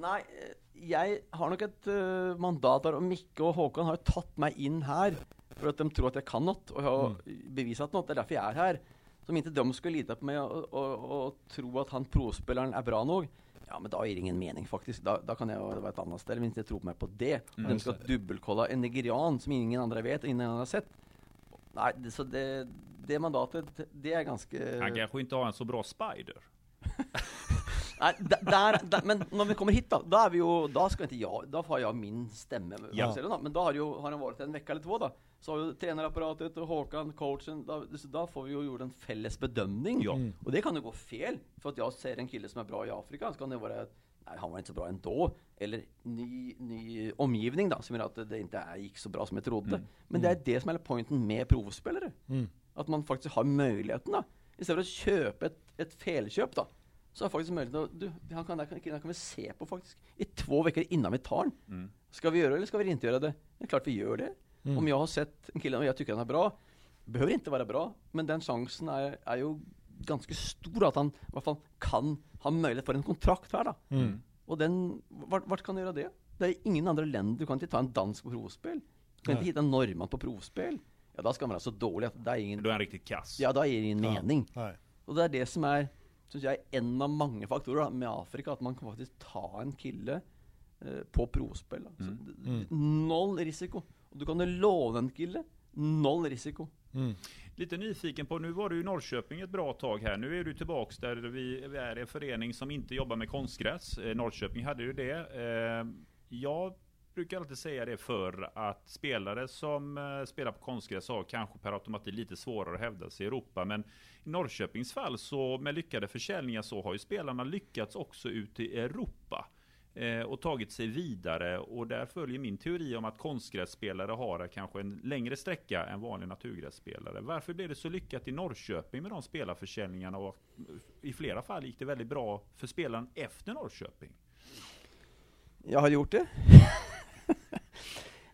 Nej, jag har nog ett uh, mandat där och Micke och Håkan har tagit mig in här för att de tror att jag kan något och jag har mm. bevisat något, det är därför jag är här. Som inte de skulle lita på mig och, och, och tro att han provspelaren är bra nog. Ja men då är det ingen mening faktiskt. Då, då kan jag vara ett annat ställe, men inte tro på mig på det. Mm. De ska dubbelkolla en nigerian som ingen andra vet, ingen annan har sett. Nej, det, så det, det mandatet, det är ganska... Han kanske inte har en så bra spider. Nej, där, där, men när vi kommer hit då, då är vi ju, då ska inte jag, då får jag min stämma. Ja. Men då har, ju, har den varit en vecka eller två då. Så har ju tränarapparatet och Håkan, coachen, då, då får vi ju gjort en fälles bedömning. Ja. Mm. Och det kan ju gå fel. För att jag ser en kille som är bra i Afrika, så kan det vara Nej, han var inte så bra ändå. Eller ny, ny omgivning då, som gör att det inte gick så bra som jag trodde. Mm. Men det är mm. det som är poängen med provspelare. Mm. Att man faktiskt har möjligheterna. Istället för att köpa ett, ett felköp då. Så har faktiskt möjlighet att, du, han kan, kan, kan vi se på faktiskt i två veckor innan vi tar den. Mm. Ska vi göra det eller ska vi inte göra det? Det är klart vi gör det. Mm. Om jag har sett en kille och jag tycker han är bra, behöver inte vara bra, men den chansen är, är ju ganska stor att han i alla fall kan ha möjlighet för en kontrakt här då. Mm. Och den, vart, vart kan du göra det? Det är ingen andra länder, du kan inte ta en dansk på provspel. Du kan Nej. inte hitta en norrman på provspel. Ja, då ska man vara så dålig att det är ingen, Då är han riktigt kass. ja, då är det ingen Ja. mening. Nej. Och det är det som är, syns jag, är en av många faktorer da, med Afrika, att man kan faktiskt ta en kille eh, på provspel. da. Så, Mm. d- Noll risiko. Och du kan lova en kille, noll risiko. Mm. Lite nyfiken på, nu var du i Norrköping ett bra tag här. Nu är du tillbaks där vi vi är en förening som inte jobbar med konstgräs. Eh, Norrköping hade ju det. Eh, Jag brukar alltid säga det för att spelare som eh, spelar på konstgräs har kanske per automatik lite svårare att hävda sig i Europa. Men i Norrköpings fall så med lyckade försäljningar så har ju spelarna lyckats också ut i Europa eh, och tagit sig vidare och där följer min teori om att konstgrässpelare har kanske en längre sträcka än vanliga naturgrässpelare. Varför blev det så lyckat i Norrköping med de spelarförsäljningarna och eh, i flera fall gick det väldigt bra för spelaren efter Norrköping? Jag har gjort det.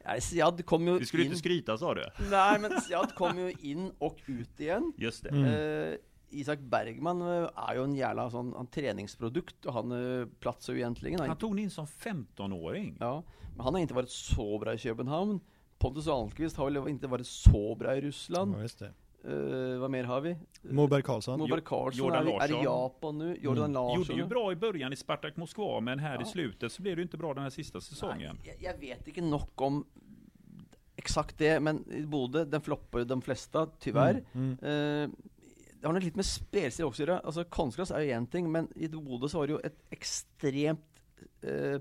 Nej, Siad kom ju Du skulle in. inte skryta sa du? Nej, men Siad kom ju in och ut igen. Just det. Mm. Eh, Isak Bergman eh, är ju en jävla sån en träningsprodukt och han eh, platsar ju egentligen. Han tog ni in som 15-åring. Ja, men han har inte varit så bra i Köpenhamn. Pontus Almqvist har väl inte varit så bra i Ryssland. Ja, Eh, vad mer har vi? Moberg Karlsson. Moberg Karlsson Jordan är, är i Larsson. Japan nu. Jordan Mm. Larsson. Gjorde ju bra i början i Spartak Moskva, men här i Ja. slutet så blev det inte bra den här sista säsongen. Nej, jag, jag vet inte nog om exakt det, men i Bodø, den floppar de flesta, tyvärr. Mm. Eh, det har nog lite med spelstil också att göra. Alltså konstgräs är ju en ting, men i Bodø så var det ju ett extremt eh,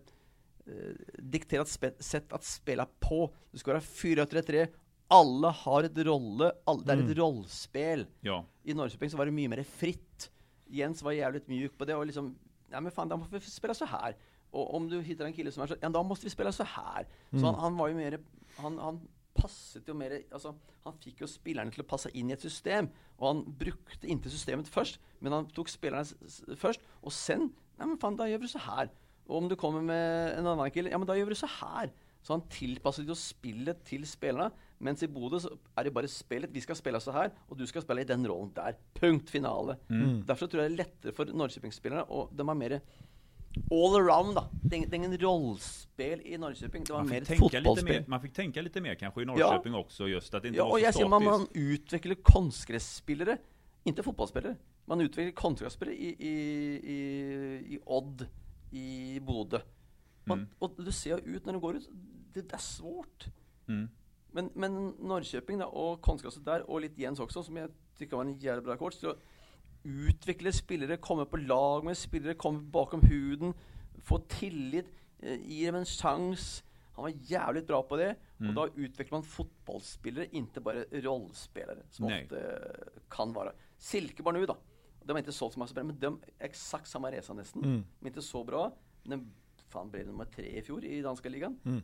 dikterat sätt att spela på. Du ska vara 4-3-3, alla har ett rolle, all, det är ett Mm. rollspel. Ja. I Norrköping så var det mycket mer fritt. Jens var jävligt mjuk på det och liksom, ja men fan, då måste vi spela så här. Och om du hittar en kille som är så, ja då måste vi spela så här. Så Mm. han, han var ju mer, han, han passade ju mer, alltså han fick ju spelarna till att passa in i ett system. Och han brukte inte systemet först, men han tog spelarna s- s- först. Och sen, ja men fan, då gör vi så här. Och om du kommer med en annan kille, ja men då gör vi så här. Så han tillpassade ju spelet till spelarna. Men i Bodø så är det bara spelet, vi ska spela så här och du ska spela i den rollen där. Punkt finale. Mm. Därför tror jag det är lättare för Norrköpingsspelarna och de har mer all around då. Det är är ingen rollspel i Norrköping, det var Man mer fick, ett tänka lite fotbollsspel. mer, man fick tänka lite mer kanske i Norrköping också just att det inte Ja, var och så jag ser man, statiskt. man utvecklar konstgrässpelare, inte fotbollsspelare. Man utvecklar konstgrässpelare i, i, i, i Odd, i Bodø. Mm. Och det ser ut när de går ut, det, det är svårt. Mm. Men, men Norrköping då, och konstgräset där, och lite Jens också, som jag tycker var en jävla bra coach. Så utveckla spelare, komma på lag med spelare, komma bakom huden, få tillit, eh, ge dem en chans. Han var jävligt bra på det. Mm. Och då utvecklar man fotbollsspelare, inte bara rollspelare, som Nej. ofta eh, kan vara. Silkeborg nu då, de är inte så som spelare, men de är exakt samma resa nästan. Mm. Men inte så bra. Men fan blev nummer tre i fjol i danska ligan. Mm.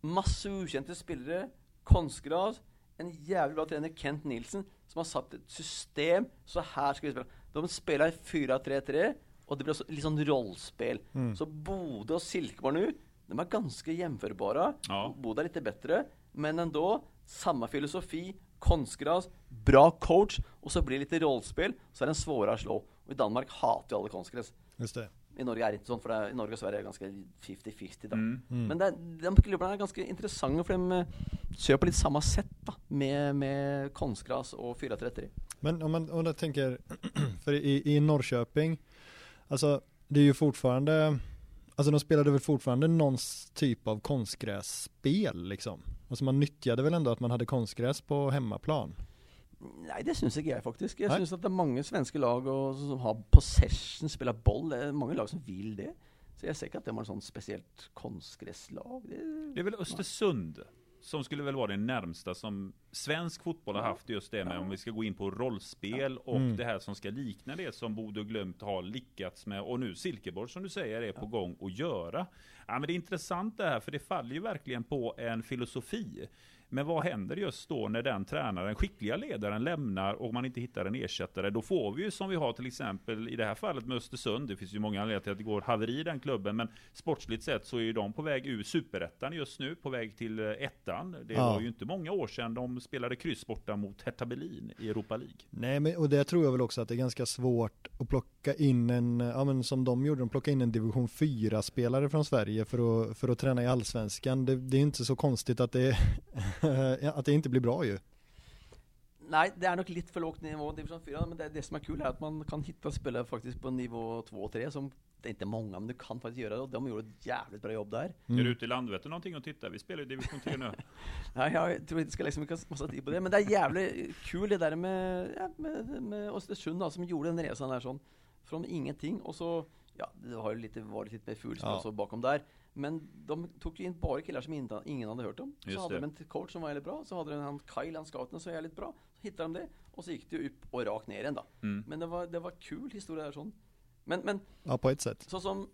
Masse ukända spelare, konstgräs, en jävligt bra tränare, Kent Nilsen, som har satt ett system. Så här ska vi spela. De spelar 4-3-3 och det blir så, liksom rollspel. Mm. Så Bodø och Silkeborg nu, de är ganska jämförbara. Ja. Bodø är lite bättre, men ändå samma filosofi, konstgräs, bra coach och så blir det lite rollspel, så är den svårare att slå. Och i Danmark hatar ju alla konstgräs. Just det. I Norge är det inte sånt, för det i Norge och Sverige är det ganska 50-50 då. Mm. Mm. Men det, de klubbarna är ganska intressanta för de eh, kör på lite samma sätt då, med, med konstgräs och 4-3-3. Men om man, om man tänker, för i, i Norrköping, alltså det är ju fortfarande, alltså de spelade väl fortfarande någon typ av konstgrässpel liksom. Alltså man nyttjade väl ändå att man hade konstgräs på hemmaplan. Nej, det syns inte jag faktiskt. Jag Nej. syns att det är många svenska lag och, som har possession, spelar boll. Det är många lag som vill det. Så jag ser inte att de har ett sånt speciellt konstgräslag. Det, Det är väl Östersund som skulle väl vara det närmsta som svensk fotboll har Ja. haft just det med Ja. om vi ska gå in på rollspel och Mm. det här som ska likna det som Bodø Glömt har lyckats med och nu Silkeborg som du säger är på gång att göra. Ja, men det är intressant det här, för det faller ju verkligen på en filosofi. Men vad händer just då när den tränaren, skickliga ledaren lämnar och man inte hittar en ersättare? Då får vi ju som vi har till exempel i det här fallet med Östersund. Det finns ju många anledningar till att det går haveri i den klubben. Men sportsligt sett så är ju de på väg ur superettan just nu, på väg till eh, ettan. Det Ja. var ju inte många år sedan de spelade kryss borta mot Hertha Berlin i Europa League. Nej, men, och det tror jag väl också att det är ganska svårt att plocka in en, ja men som de gjorde, de plockade in en division 4-spelare från Sverige för att, för att träna i allsvenskan. Det, det är inte så konstigt att det, att det inte blir bra ju. Nej, det är nog lite för lågt nivå i division 4, men det, det som är kul är att man kan hitta spelare faktiskt på nivå 2 och 3 som det är inte många, men du kan faktiskt göra det och de gjorde ett jävligt bra jobb där. Mm. Är du ute i Landvetter någonting och tittar? Vi spelar ju division 3 nu. Nej, jag tror inte ska lägga så mycket massa tid på det, men det är jävligt kul det där med, ja, med, med Östersund då, som gjorde den resan där sån från ingenting och så, ja, det har ju lite varit lite mer fulspel Ja. och så bakom där. Men de tog ju in bara killar som inte, ingen hade hört om. Så Just hade det. de en coach som var väldigt bra, så hade de han Kyle, han scouten, som var jävligt bra. Så hittade de det, och så gick det ju upp och rakt ner igen då. Mm. Men det var, det var kul historia där sån. Men, men Ja, på ett sätt. så som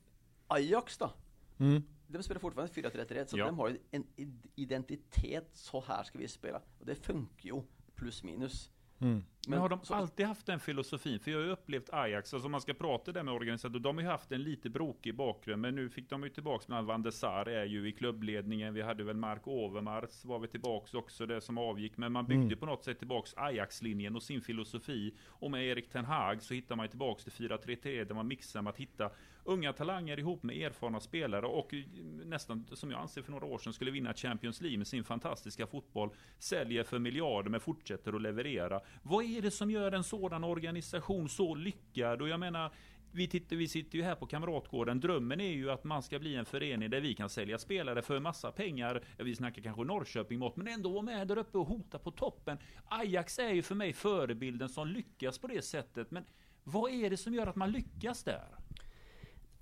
Ajax då, Mm. de spelar fortfarande 4-3-3, så Ja. de har ju en id- identitet, så här ska vi spela. Och det funkar ju, plus minus. Mm. Men har de så- alltid haft den filosofin? För jag har ju upplevt Ajax, alltså om man ska prata där med organisatörer, de har ju haft en lite brokig bakgrund, men nu fick de ju tillbaks med Van der Sar är ju i klubbledningen, vi hade väl Mark Overmars var vi tillbaks också, det som avgick, men man byggde Mm. på något sätt tillbaks Ajax-linjen och sin filosofi. Och med Erik Ten Hag så hittar man ju tillbaks till 4-3-3, där man mixar med att hitta unga talanger ihop med erfarna spelare och eh, nästan, som jag anser för några år sedan, skulle vinna Champions League med sin fantastiska fotboll, säljer för miljarder men fortsätter att leverera. Vad är det som gör en sådan organisation så lyckad? Och jag menar, vi, tittar, vi sitter ju här på Kamratgården. Drömmen är ju att man ska bli en förening där vi kan sälja spelare för massa pengar. Vi snackar kanske Norrköping mått, men ändå vara med där uppe och hota på toppen. Ajax är ju för mig förebilden som lyckas på det sättet. Men vad är det som gör att man lyckas där?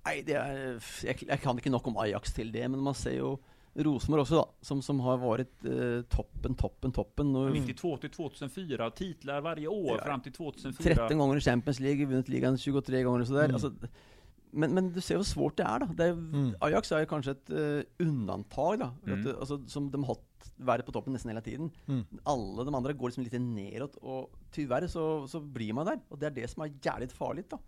Nej, det är, jag, jag kan inte nog om Ajax till det, men man ser ju Rosenborg också då, som, som har varit eh, toppen, toppen, toppen. Och 92 till 2004, titlar varje år Ja. fram till 2004. 13 gånger i Champions League, vunnit ligan 23 gånger och sådär. Mm. Alltså, men, men du ser hur svårt det är då. Det är, Mm. Ajax är ju kanske ett uh, undantag då. Mm. Det- alltså, som de har varit på toppen nästan hela tiden. Mm. Alla de andra går liksom lite neråt och tyvärr så, så blir man där. Och det är det som är jävligt farligt då.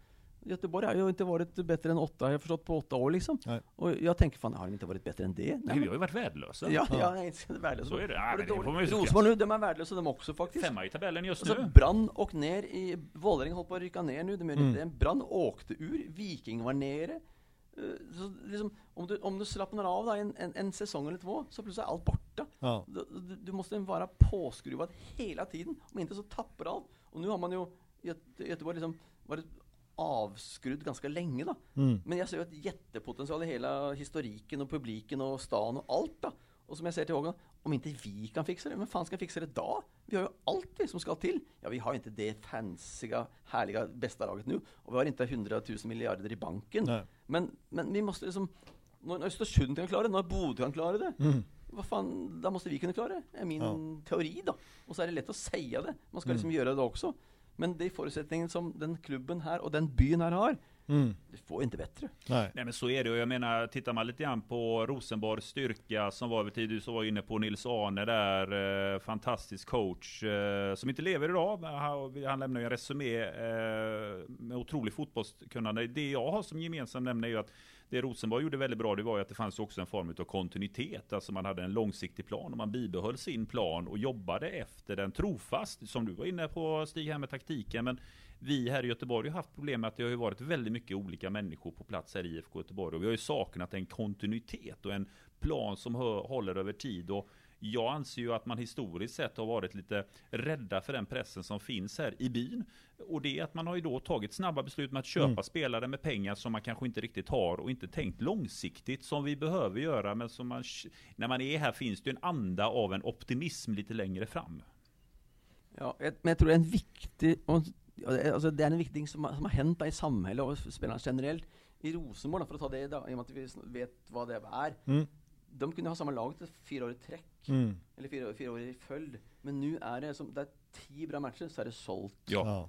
Göteborg har ju inte varit bättre än åtta, har jag förstått, på åtta år liksom. Nej. Och jag tänker, fan har de inte varit bättre än det? Nej, vi har ju varit värdelösa. Ja, Ja. ja, nej, det är värdelösa. Så är det. Ja, men det får man ju nu, de är värdelösa de också faktiskt. Femma i tabellen just Alltså nu. Brann och ner i, Vålerenga håller på att rycka ner nu, de är Mm. Brann åkte ur, Viking var nere. Eh, Så liksom, om, du, om du slappnar av då, en, en, en säsong eller två, så plötsligt är allt borta. Ja. Du, du, du måste vara påskruvad hela tiden, om inte så tappar allt. Och nu har man ju Göteborg liksom varit avskrudd ganska länge då. Mm. Men jag ser ju ett jättepotential i hela historiken och publiken och stan och allt då. Och som jag säger till Håkan, om inte vi kan fixa det, vem fan ska fixa det då? Vi har ju allt det som ska till. Ja, vi har inte det fansiga, härliga, bästa laget nu. Och vi har inte 100 000 miljarder i banken. Nej. Men, men vi måste liksom, när Östersund kan klara det, när Bodø kan klara det. Mm. Vad fan, då måste vi kunna klara det, är min Ja. teori då. Och så är det lätt att säga det, man ska Mm. liksom göra det också. Men det är förutsättningen som den klubben här och den byn här har. Mm. Det får inte bättre. Nej. Nej men så är det och jag menar, tittar man lite grann på Rosenborgs styrka som var vid tid, du så var inne på Nils Arne där, eh, fantastisk coach, eh, som inte lever idag, han, han lämnar ju en resumé eh, med otrolig fotbollskunnande. Det jag har som gemensam nämnare är ju att det Rosenborg gjorde väldigt bra, det var ju att det fanns också en form av kontinuitet, alltså man hade en långsiktig plan och man bibehöll sin plan och jobbade efter den trofast, som du var inne på Stig här med taktiken, men vi här i Göteborg har haft problem med att det har ju varit väldigt mycket olika människor på plats här i IFK Göteborg. Och vi har ju saknat en kontinuitet och en plan som håller över tid. Och jag anser ju att man historiskt sett har varit lite rädda för den pressen som finns här i byn. Och det är att man har ju då tagit snabba beslut med att köpa Mm. spelare med pengar som man kanske inte riktigt har och inte tänkt långsiktigt som vi behöver göra. Men som man, när man är här finns det ju en anda av en optimism lite längre fram. Ja, jag- men jag tror det är en viktig, och- är- alltså det är en viktig som, har- som har hänt i samhället och för spelarna generellt. I Rosenborg, for å ta det, da, i og med at vi vet hva det er. Mm. De kunne ha samme lag til fire år i trekk, Mm. eller fire, fire år i følge. Men nå er det som Det er ti bra matcher, så er det solgt. Ja. Ja.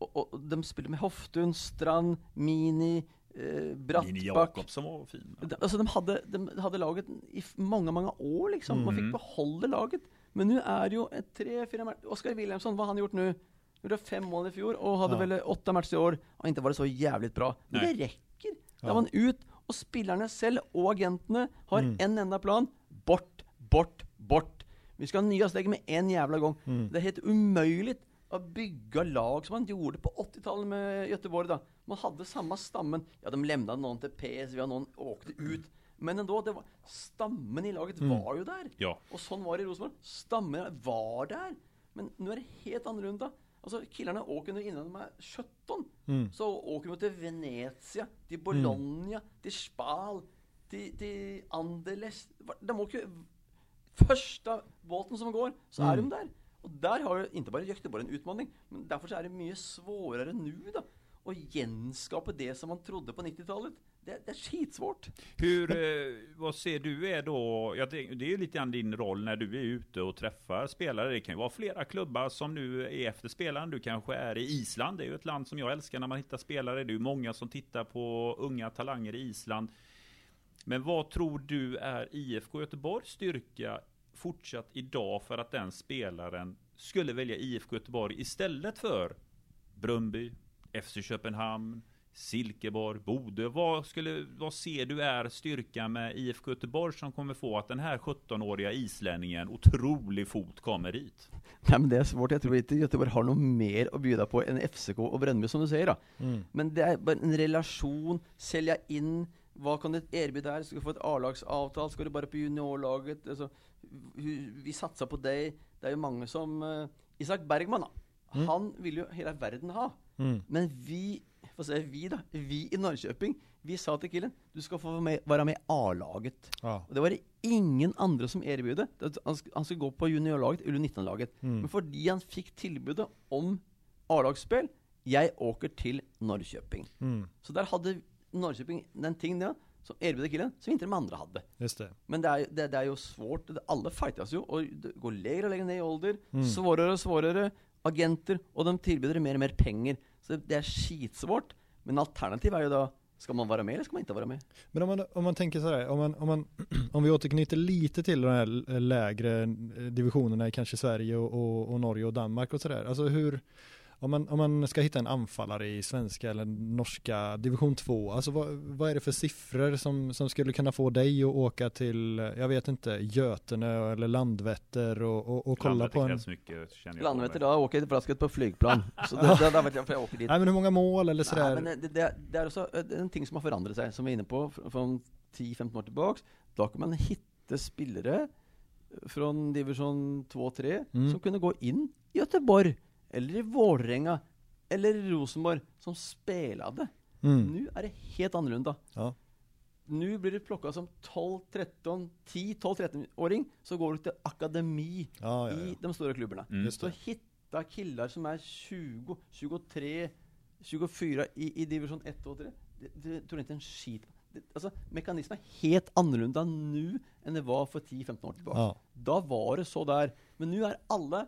Og, og de spiller med Hoftun, Strand, Mini, eh, Mini Brattback. Jakobsson var fin. De- Alltså de hade, de hade laget i många, många år liksom. Man Mm. fick behålla laget. Men nu är det ju ett tre, fyra matcher. Oskar Wilhelmsson, vad har han gjort nu? Gjorde fem mål i fjol och hade Ja. väl åtta matcher i år. Och inte varit så jävligt bra. Men Nej. det räcker. Där Ja. var han ut och spelarna själv och agenterna har Mm. en enda plan. Bort, bort, bort. Vi ska ha nya steg med en jävla gång. Mm. Det är helt omöjligt att bygga lag som man gjorde på 80-talet med Göteborg då. Man hade samma stammen. Ja, de lämnade någon till PSV och någon åkte ut. Men ändå, det var, stammen i laget Mm. var ju där. Ja. Och sån var det i Rosenborg. Stammen var där. Men nu är det helt annorlunda. Alltså killarna åker nu innan de är 17. Mm. Så åker de till Venezia, till Bologna, till Spal, till, till Anderlecht. De åker första båten som går, så är Mm. de där. Och där har ju inte bara Göteborg en utmaning, men därför så är det mycket svårare nu då. Att genskapa det som man trodde på 90-talet. Det, det är skitsvårt. Hur, eh, vad ser du är då, ja, det, det är ju lite grann din roll när du är ute och träffar spelare. Det kan ju vara flera klubbar som nu är efter spelaren. Du kanske är i Island, det är ju ett land som jag älskar när man hittar spelare. Det är ju många som tittar på unga talanger i Island. Men vad tror du är IFK Göteborgs styrka fortsatt idag för att den spelaren skulle välja IFK Göteborg istället för Brumby, FC Köpenhamn, Silkeborg, Bodö. Vad, skulle, vad ser du är styrkan med IFK Göteborg som kommer få att den här 17-åriga islänningen, otrolig fot, kommer dit? Nej men det är svårt, jag tror inte Göteborg har något mer att bjuda på än FCK och Brøndby som du säger då. Mm. Men det är bara en relation, sälja in, vad kan du erbjuda här? Ska du få ett A-lagsavtal? Ska du bara på juniorlaget? Alltså, hur, vi satsar på dig. Det är ju många som, eh, Isak Bergman Mm. han vill ju hela världen ha. Mm. Men vi, vad säger vi då? Vi i Norrköping, vi sa till killen, du ska få med, vara med i A-laget. Ja. Och det var det ingen andra som erbjöd. Han, han skulle gå på juniorlaget, eller 19-laget. Mm. Men fordi han fick tillbudet om A-lagsspel, jag åker till Norrköping. Mm. Så där hade Norrköping den ting där, som erbjöd killen, som inte de andra hade. Just det. Men det är, det, det är ju svårt, det, alla fightas ju, och det går lägre och lägre ner i ålder, Mm. svårare och svårare, agenter, och de tillbjuder mer och mer pengar. Så det är skitsvårt. Men alternativet är ju då, ska man vara med eller ska man inte vara med? Men om man, om man tänker sådär, om, man, om, man, om vi återknyter lite till de här lägre eh, divisionerna i kanske Sverige och, och, och Norge och Danmark och sådär. Alltså hur, om man, om man ska hitta en anfallare i svenska eller norska division 2, alltså vad, vad är det för siffror som, som skulle kunna få dig att åka till, jag vet inte, Götene eller Landvetter och, och, och kolla Landet på en... mycket, jag. Landvetter då, åker inte fraskat på flygplan. Så det, det, det vet jag för jag åker dit. Nej men hur många mål eller sådär? Nej, men det, det, det är också eh, en ting som har förändrat sig, som vi är inne på, fr- från 10-15 år tillbaks. Då kan man hitta spelare från division 2-3 Mm. som kunde gå in i Göteborg, eller i Vålerenga, eller i Rosenborg, som spelade. Mm. Nu är det helt annorlunda. Ja. Nu blir det plockat som 12, 13, 10, 12, 13-åring, så går du till akademi Ja, ja, i de stora klubbarna. Mm. Så hitta killar som är 20, 23, 24 i, i division 1 och 3. Det, det tror jag inte en skit på. det, Alltså mekanismen är helt annorlunda nu än det var för 10-15 år tillbaka. Ja. Då var det så där. Men nu är alla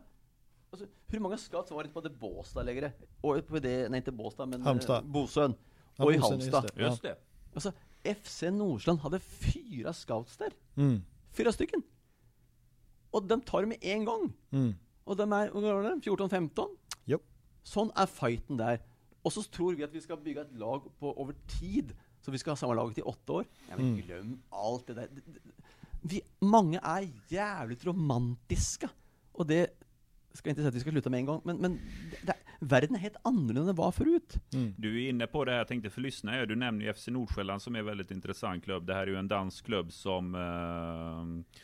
Alltså, hur många scouts var det på det Båstad längre? Och på det, nej inte Båstad men Halmstad. eh, Bosön. Ja, och i Bosön, just Halmstad. det. Just det. Alltså FC Nordsland hade fyra scouts där. Mm. Fyra stycken. Och de tar det med en gång. Mm. Och de är, var det, 14-15? Jo. Sån är fighten där. Och så tror vi att vi ska bygga ett lag på över tid. Så vi ska ha samma lag i åtta år. Ja, men Mm. glöm allt det där. Vi, många är jävligt romantiska. Och det ska inte säga att vi ska sluta med en gång, men, men det, det, världen är helt annorlunda än var förut. Mm. Du är inne på det här, jag tänkte för lyssnare, du nämner ju FC Nordsjälland som är en väldigt intressant klubb. Det här är ju en dansk klubb som eh,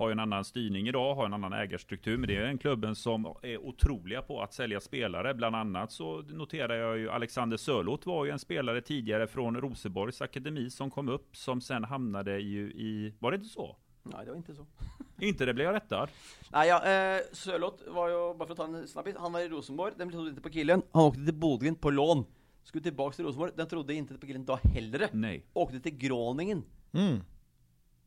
har en annan styrning idag, har en annan ägarstruktur, men det är en klubben som är otroliga på att sälja spelare. Bland annat så noterar jag ju Alexander Sörlot var ju en spelare tidigare från Rosenborgs akademi som kom upp, som sen hamnade ju i, var det inte så? Nej, det var inte så. Inte det blev jag rättad. Nej, ja, eh, Sørloth var ju, bara för att ta en snabbis, han var i Rosenborg, den trodde inte på killen. Han åkte till Bodø på lån. Skulle tillbaks till Rosenborg, den trodde inte på killen då heller. Nej. Åkte till Groningen. Mm.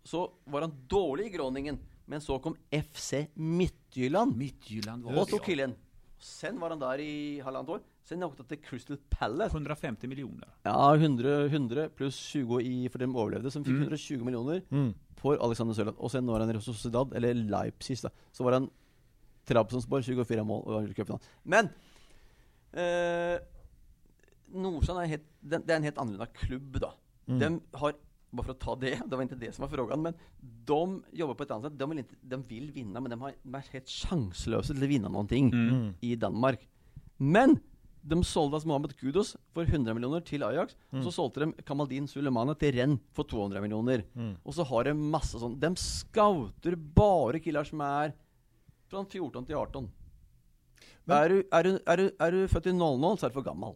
Så var han dålig i Groningen, men så kom FC Midtjylland Midtjylland och tog killen. Sen var han där i halvandet år. Sen åkte de till Crystal Palace. 150 miljoner. Ja, 100, 100 plus 20 i, för de överlevde, som fick Mm. 120 miljoner Mm. på Alexander Sørloth. Och sen når han i Sociedad, eller Leipzig da. Så var han Trabzonspor, 24 mål og var cupfinalen. Men eh, Nordstrand er, helt, det, det er en helt annorlunda klubb, da. Mm. De har, bara för att ta det, det var inte det som var frågan, men de jobbar på ett annat sätt. De vill, inte, de vill vinna, men de, har, de är helt chanslösa till att vinna någonting Mm. i Danmark. Men de sålde alltså Mohamed Kudos för 100 miljoner till Ajax. Mm. Och så sålde de Kamaldin Sulemana till Rennes för 200 miljoner. Mm. Och så har de massa sånt. De scouter bara killar som är från 14 till 18. Men- är, du, är, du, är, du, är du född i 00 så är du för gammal.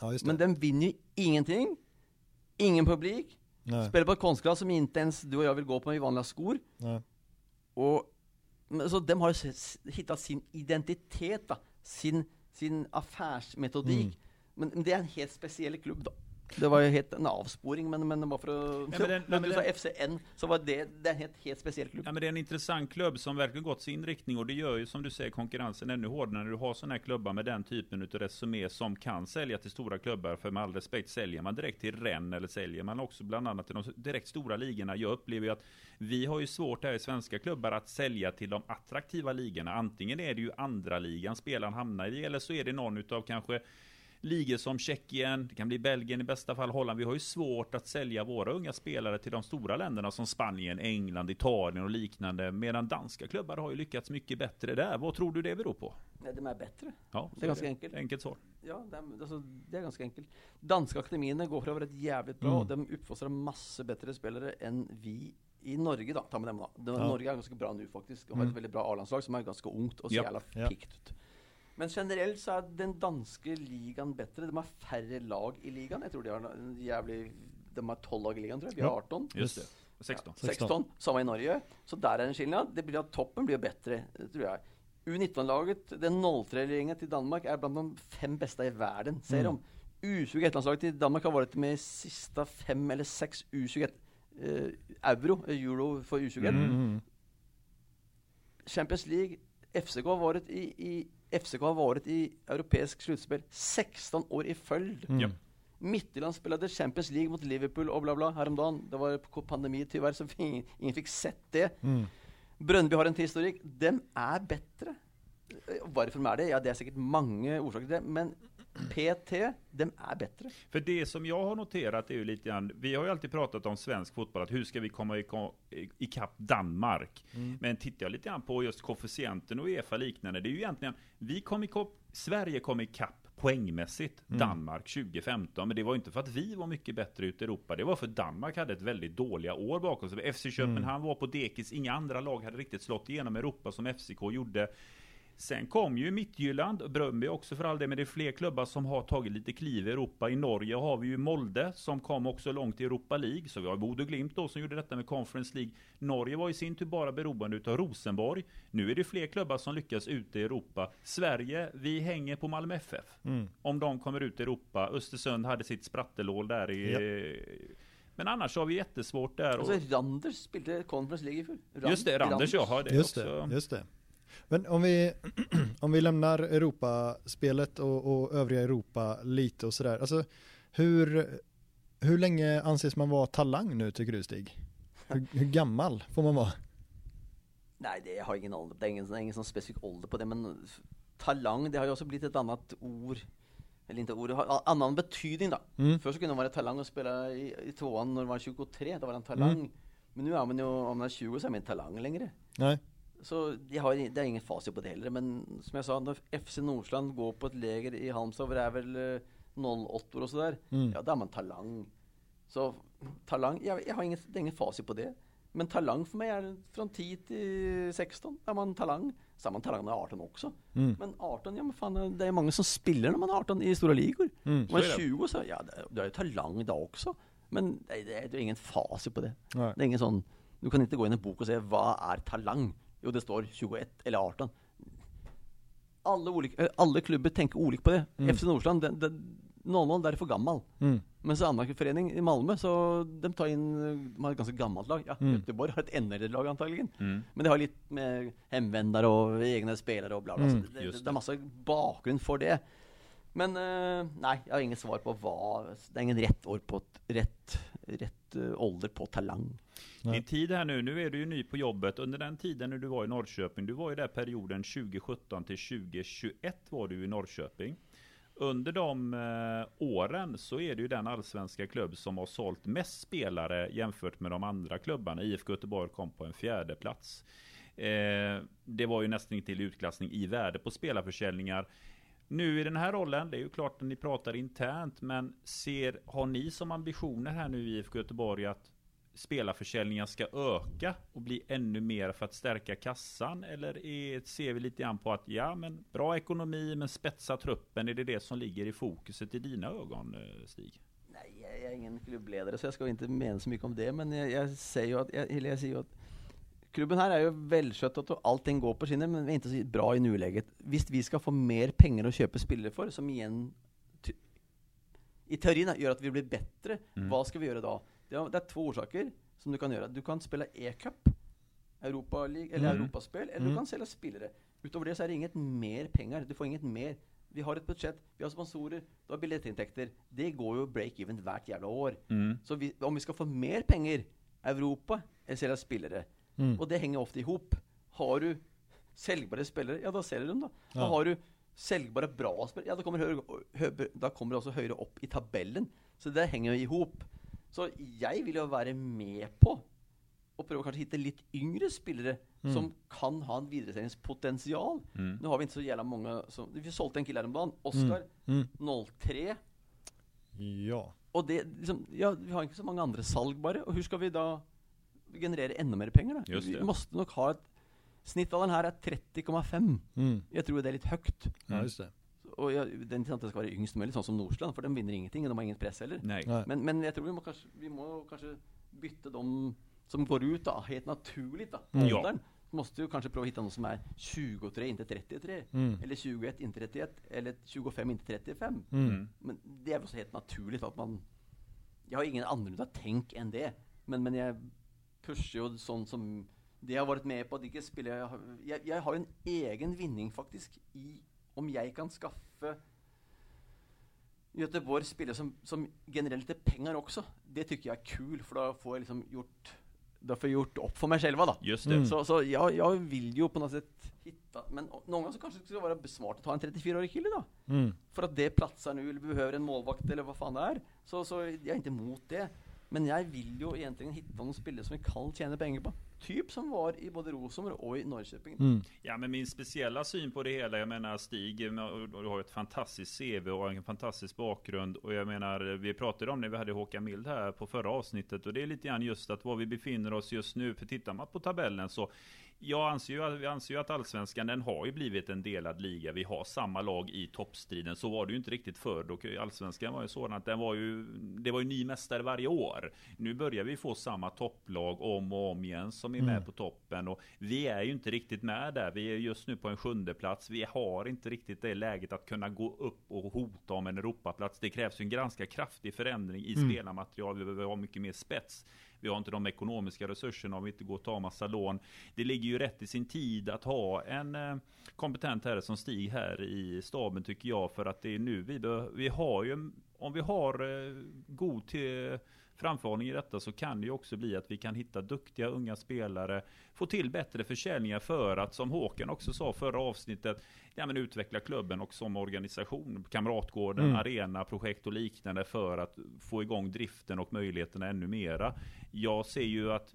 Ja. Men de vinner ju ingenting. Ingen publik. Nej. Spelar på ett konstgräs som inte ens du och jag vill gå på i vanliga skor. Nej. Och, så de har hittat sin identitet då, sin, sin affärsmetodik. Mm. Men, men det är en helt speciell klubb då. Det var ju helt en avsporing, men, men bara för att... men den- när du sa FCN, så var det, det är en helt, helt speciell klubb. Ja, men det är en intressant klubb som verkligen gått sin riktning och det gör ju som du säger konkurrensen ännu hårdare när du har sådana här klubbar med den typen utav resumé som kan sälja till stora klubbar. För med all respekt, säljer man direkt till Rennes eller säljer man också bland annat till de direkt stora ligorna. Jag upplever ju att vi har ju svårt här i svenska klubbar att sälja till de attraktiva ligorna. Antingen är det ju andra ligan spelaren hamnar i eller så är det någon utav kanske ligor som Tjeckien, det kan bli Belgien i bästa fall, Holland. Vi har ju svårt att sälja våra unga spelare till de stora länderna som Spanien, England, Italien och liknande. Medan danska klubbar har ju lyckats mycket bättre där. Vad tror du det beror på? Nej, de är bättre. Ja, Det är ganska enkelt. Enkelt svar. Ja, det är, alltså, det är ganska enkelt. Danska akademierna går för att vara ett jävligt bra, Mm. de uppfostrar massor bättre spelare än vi i Norge då, ta med dem då. De, Ja. Norge är ganska bra nu faktiskt, och har Mm. ett väldigt bra A-landslag som är ganska ungt och ser jävla Ja. piggt ut. Men generellt så är den danska ligan bättre, de har färre lag i ligan. Jag tror de har en jävlig, de har 12 lag i ligan tror jag, vi har Ja. 18. Just det. 16. 16, samma i Norge. Så där är en skillnad. Det blir att toppen blir bättre, tror jag. U19-laget, den 03-gänget till Danmark, är bland de fem bästa i världen, säger Mm. de. U21-landslaget till Danmark har varit med sista fem eller sex U21 eh, euro, eh, euro för U21. Mm. Mm. Champions League, FCK har varit i, i FCK har varit i europeisk slutspel 16 år i följd. Mm. Ja. Midtjylland spelade Champions League mot Liverpool och bla bla häromdagen. Det var på pandemi tyvärr så ingen, ingen fick sett det. Mm. Brøndby har en historik. De är bättre. Eh, Varför de är det? Ja, det är säkert många orsaker till det. Men PT, de är bättre. För det som jag har noterat är ju lite grann, vi har ju alltid pratat om svensk fotboll, att hur ska vi komma ikapp Danmark? Men tittar jag lite grann på just koefficienten och Uefa liknande, det är ju egentligen, vi kom ikapp, Sverige kom ikapp poängmässigt Danmark 2015, men det var inte för att vi var mycket bättre ute i Europa, det var för att Danmark hade ett väldigt dåliga år bakom sig. FC Köpenhamn var på dekis, inga andra lag hade riktigt slått igenom Europa som FCK gjorde. Sen kom ju Midtjylland, Bröndby också för all det, men det är fler klubbar som har tagit lite kliv i Europa. I Norge har vi ju Molde som kom också långt i Europa League, så vi har Bodø Glimt då som gjorde detta med Conference League. Norge var i sin tur bara beroende utav Rosenborg. Nu är det fler klubbar som lyckas ute i Europa. Sverige, vi hänger på Malmö FF. Mm. Om de kommer ut i Europa. Östersund hade sitt sprattelål där i... Men annars har vi jättesvårt där. Och... Alltså Randers spelade Conference League i fjol. Rand- Just det, Randers jag har det Just också. det, just det. Men om vi, om vi lämnar Europaspelet och, och övriga Europa lite och sådär. Alltså, hur, hur länge anses man vara talang nu tycker du Stig? Hur, hur gammal får man vara? Nej, det jag har ingen ålder. Det är ingen, det är ingen sån specifik ålder på det. Men talang, det har ju också blivit ett annat ord. Eller inte ord, har en annan betydning då. Mm. Först så kunde man vara talang och spela i, i tvåan när man var 23, då var man talang. Mm. Men nu är man ju, om man är 20 så är man inte talang längre. Nej. Så jag har, det är ingen facit på det heller. Men som jag sa, när FC Nordsland går på ett läger i Halmstad, och det är väl eh, 08 och sådär. Mm. Ja, då är man talang. Så talang, jag, jag har inget, det är ingen facit på det. Men talang för mig är från 10 till 16, är man talang. Så är man talang när man är 18 också. Mm. Men 18, ja men fan, det är många som spelar när man är 18 i stora ligor. Mm. Man är är det. 20 så, ja, du är ju talang idag också. Men det, det, det är ingen facit på det. Nej. Det är ingen sån, du kan inte gå in i en bok och säga vad är talang? Jo, det står 21 eller 18. Alla, olika, eh, alla klubbar tänker olika på det. Mm. FC Nordsland, den, den, 00 där är för gammal. Mm. Men så andra förening i Malmö så de tar in, de har ett ganska gammalt lag. Ja, Mm. Göteborg har ett ännu äldre lag antagligen. Mm. Men det har lite med hemvändare och egna spelare och bla bla. Mm, så det, det, det är massa bakgrund för det. Men eh, nej, jag har inget svar på vad, det är ingen rätt år på, rätt, rätt uh, ålder på talang. Nej. Din tid här nu, nu är du ju ny på jobbet. Under den tiden när du var i Norrköping, du var ju där perioden 2017 till 2021 var du i Norrköping. Under de eh, åren så är det ju den allsvenska klubb som har sålt mest spelare jämfört med de andra klubbarna. IFK Göteborg kom på en fjärde plats. Eh, det var ju nästan till utklassning i värde på spelarförsäljningar. Nu i den här rollen, det är ju klart att ni pratar internt, men ser, har ni som ambitioner här nu i IFK Göteborg att spelarförsäljningen ska öka och bli ännu mer för att stärka kassan? Eller är, ser vi lite grann på att ja, men bra ekonomi men spetsa truppen, är det det som ligger i fokuset i dina ögon, eh, Stig? Nej, jag är ingen klubbledare så jag ska inte mena så mycket om det, men jag, jag säger ju att, jag, jag säger ju att klubben här är ju välskött och allting går på skinner, men vi är inte så bra i nuläget. Visst, vi ska få mer pengar att köpa spelare för, som igen i teorin gör att vi blir bättre. Mm. Vad ska vi göra då? Det är, det är två orsaker som du kan göra. Du kan spela E-cup, Europa League, eller mm. Europaspel, eller mm. du kan sälja spelare. Utöver det så är det inget mer pengar. Du får inget mer. Vi har ett budget, vi har sponsorer, du har biljettintäkter. Det går ju break-even vart jävla år. Mm. Så vi, om vi ska få mer pengar, Europa, eller sälja spelare. Mm. Och det hänger ofta ihop. Har du säljbara spelare, ja då säljer de då. Ja. har du säljbara bra spelare, ja då kommer, högre, högre, då kommer det också högre upp i tabellen. Så det hänger ihop. Så jag vill ju vara med på och pröva kanske hitta lite yngre spelare mm. som kan ha en vidaresändningspotential. Mm. Nu har vi inte så jävla många som, vi sålde en kille häromdagen, Oskar, mm. 03. Mm. Ja. Och det, liksom, ja, vi har inte så många andra salgbara, och hur ska vi då generera ännu mer pengar då? Just det. Vi måste nog ha ett, snittåldern här är 30,5. Mm. Jag tror det är lite högt. Ja, just det och jag, det är inte att det ska vara yngst möjligt, sånt som Nordsland, för de vinner ingenting och de har ingen press heller. Nej. Men, men jag tror vi må, kanske, vi må kanske byta de som går ut då, helt naturligt då, mm. åldern. Ja. Måste ju kanske prova hitta någon som är 23, inte 33. Mm. Eller 21, inte 31. Eller 25, inte 35. Mm. Men det är väl så helt naturligt att man... Jag har ingen annorlunda tänk än det. Men, men jag pushar ju sånt som det jag har varit med på att inte spela. Jag, jag, jag har en egen vinning faktiskt i om jag kan skaffa Göteborg spelare som, som genererar lite pengar också. Det tycker jag är kul för då får jag liksom gjort då får jag gjort upp för mig själva då. Just det. Mm. Så, så jag, jag vill ju på något sätt hitta, men någon gång så kanske det skulle vara smart att ta en 34-årig kille då. Mm. För att det platsar nu, eller behöver en målvakt eller vad fan det är. Så, så jag är inte emot det. Men jag vill ju egentligen hitta någon spelare som vi kan tjäna pengar på typ som var i både Rosenborg och i Norrköping. Mm. Ja, men min speciella syn på det hela, jag menar Stig, du har ett fantastiskt CV och en fantastisk bakgrund. Och jag menar, vi pratade om det, vi hade Håkan Mild här på förra avsnittet. Och det är lite grann just att var vi befinner oss just nu. För tittar man på tabellen så jag anser ju, vi anser ju att allsvenskan den har ju blivit en delad liga. Vi har samma lag i toppstriden. Så var det ju inte riktigt förr. allsvenskan var ju sådan att den var ju, det var ju ny mästare varje år. Nu börjar vi få samma topplag om och om igen som är mm. med på toppen. Och vi är ju inte riktigt med där. Vi är just nu på en sjunde plats. Vi har inte riktigt det läget att kunna gå upp och hota om en Europaplats. Det krävs ju en ganska kraftig förändring i mm. spelarmaterial. Vi behöver ha mycket mer spets. Vi har inte de ekonomiska resurserna om vi inte går och tar massa lån. Det ligger ju rätt i sin tid att ha en eh, kompetent herre som Stig här i staben tycker jag. För att det är nu vi, vi har ju, om vi har eh, god till framförhållning i detta så kan det ju också bli att vi kan hitta duktiga unga spelare, få till bättre försäljningar för att, som Håkan också sa förra avsnittet, ja, men utveckla klubben och som organisation, Kamratgården, mm. arena, projekt och liknande för att få igång driften och möjligheterna ännu mera. Jag ser ju att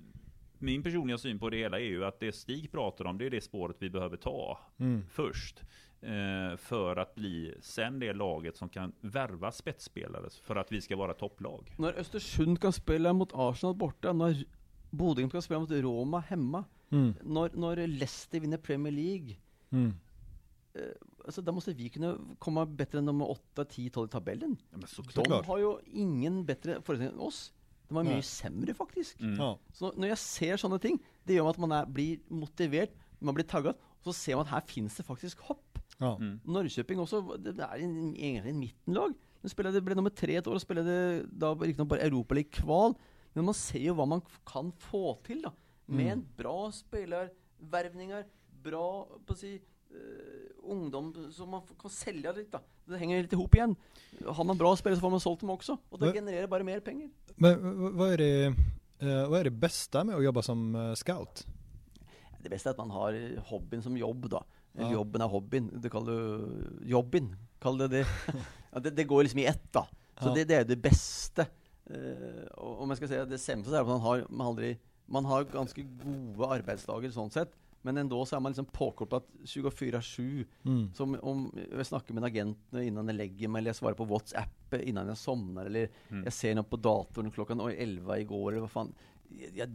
min personliga syn på det hela är ju att det Stig pratar om, det är det spåret vi behöver ta mm. först. Eh, för att bli sen det laget som kan värva spetsspelare för att vi ska vara topplag. När Östersund kan spela mot Arsenal borta, när Bodø kan spela mot Roma hemma, mm. när, när Leicester vinner Premier League, mm. eh, alltså, då måste vi kunna komma bättre än nummer 8, 10, 12 i tabellen. Ja, de har ju ingen bättre förutsättning än oss. De var mycket sämre faktiskt. Mm. Ja. Så när jag ser sådana ting, det gör att man är, blir motiverad, man blir taggad, och så ser man att här finns det faktiskt hopp. Ja. Mm. Norrköping också, det är egentligen en mittenlag. De spelade, blev nummer tre ett år och spelade då riktigt bara Europa League kval. Men man ser ju vad man kan få till då. Med mm. en bra spelarvärvningar, bra på si, uh, ungdom som man kan sälja lite. Då. Det hänger lite ihop igen. Har man bra spelare så får man sålt dem också. Och det Men- genererar bara mer pengar. Men vad är det, eh, vad är det bästa med att jobba som eh, scout? Det bästa är att man har hobbyn som jobb då. Eller Ja. jobben är hobbyn. Du kallar du jobbin. Kallar det det. det, det går liksom i ett då. Så Ja. det, det är det bästa. Och om jag ska säga det sämsta så är att man har, man aldrig, man har ganska goda arbetsdagar sånt sett. Men ändå så är man liksom påkopplad 24-7 Mm. Som om jag snackar med en agent innan jag lägger mig, eller jag svarar på WhatsApp innan jag somnar, eller Mm. jag ser något på datorn klockan oj, 11 igår, eller vad fan. Jag,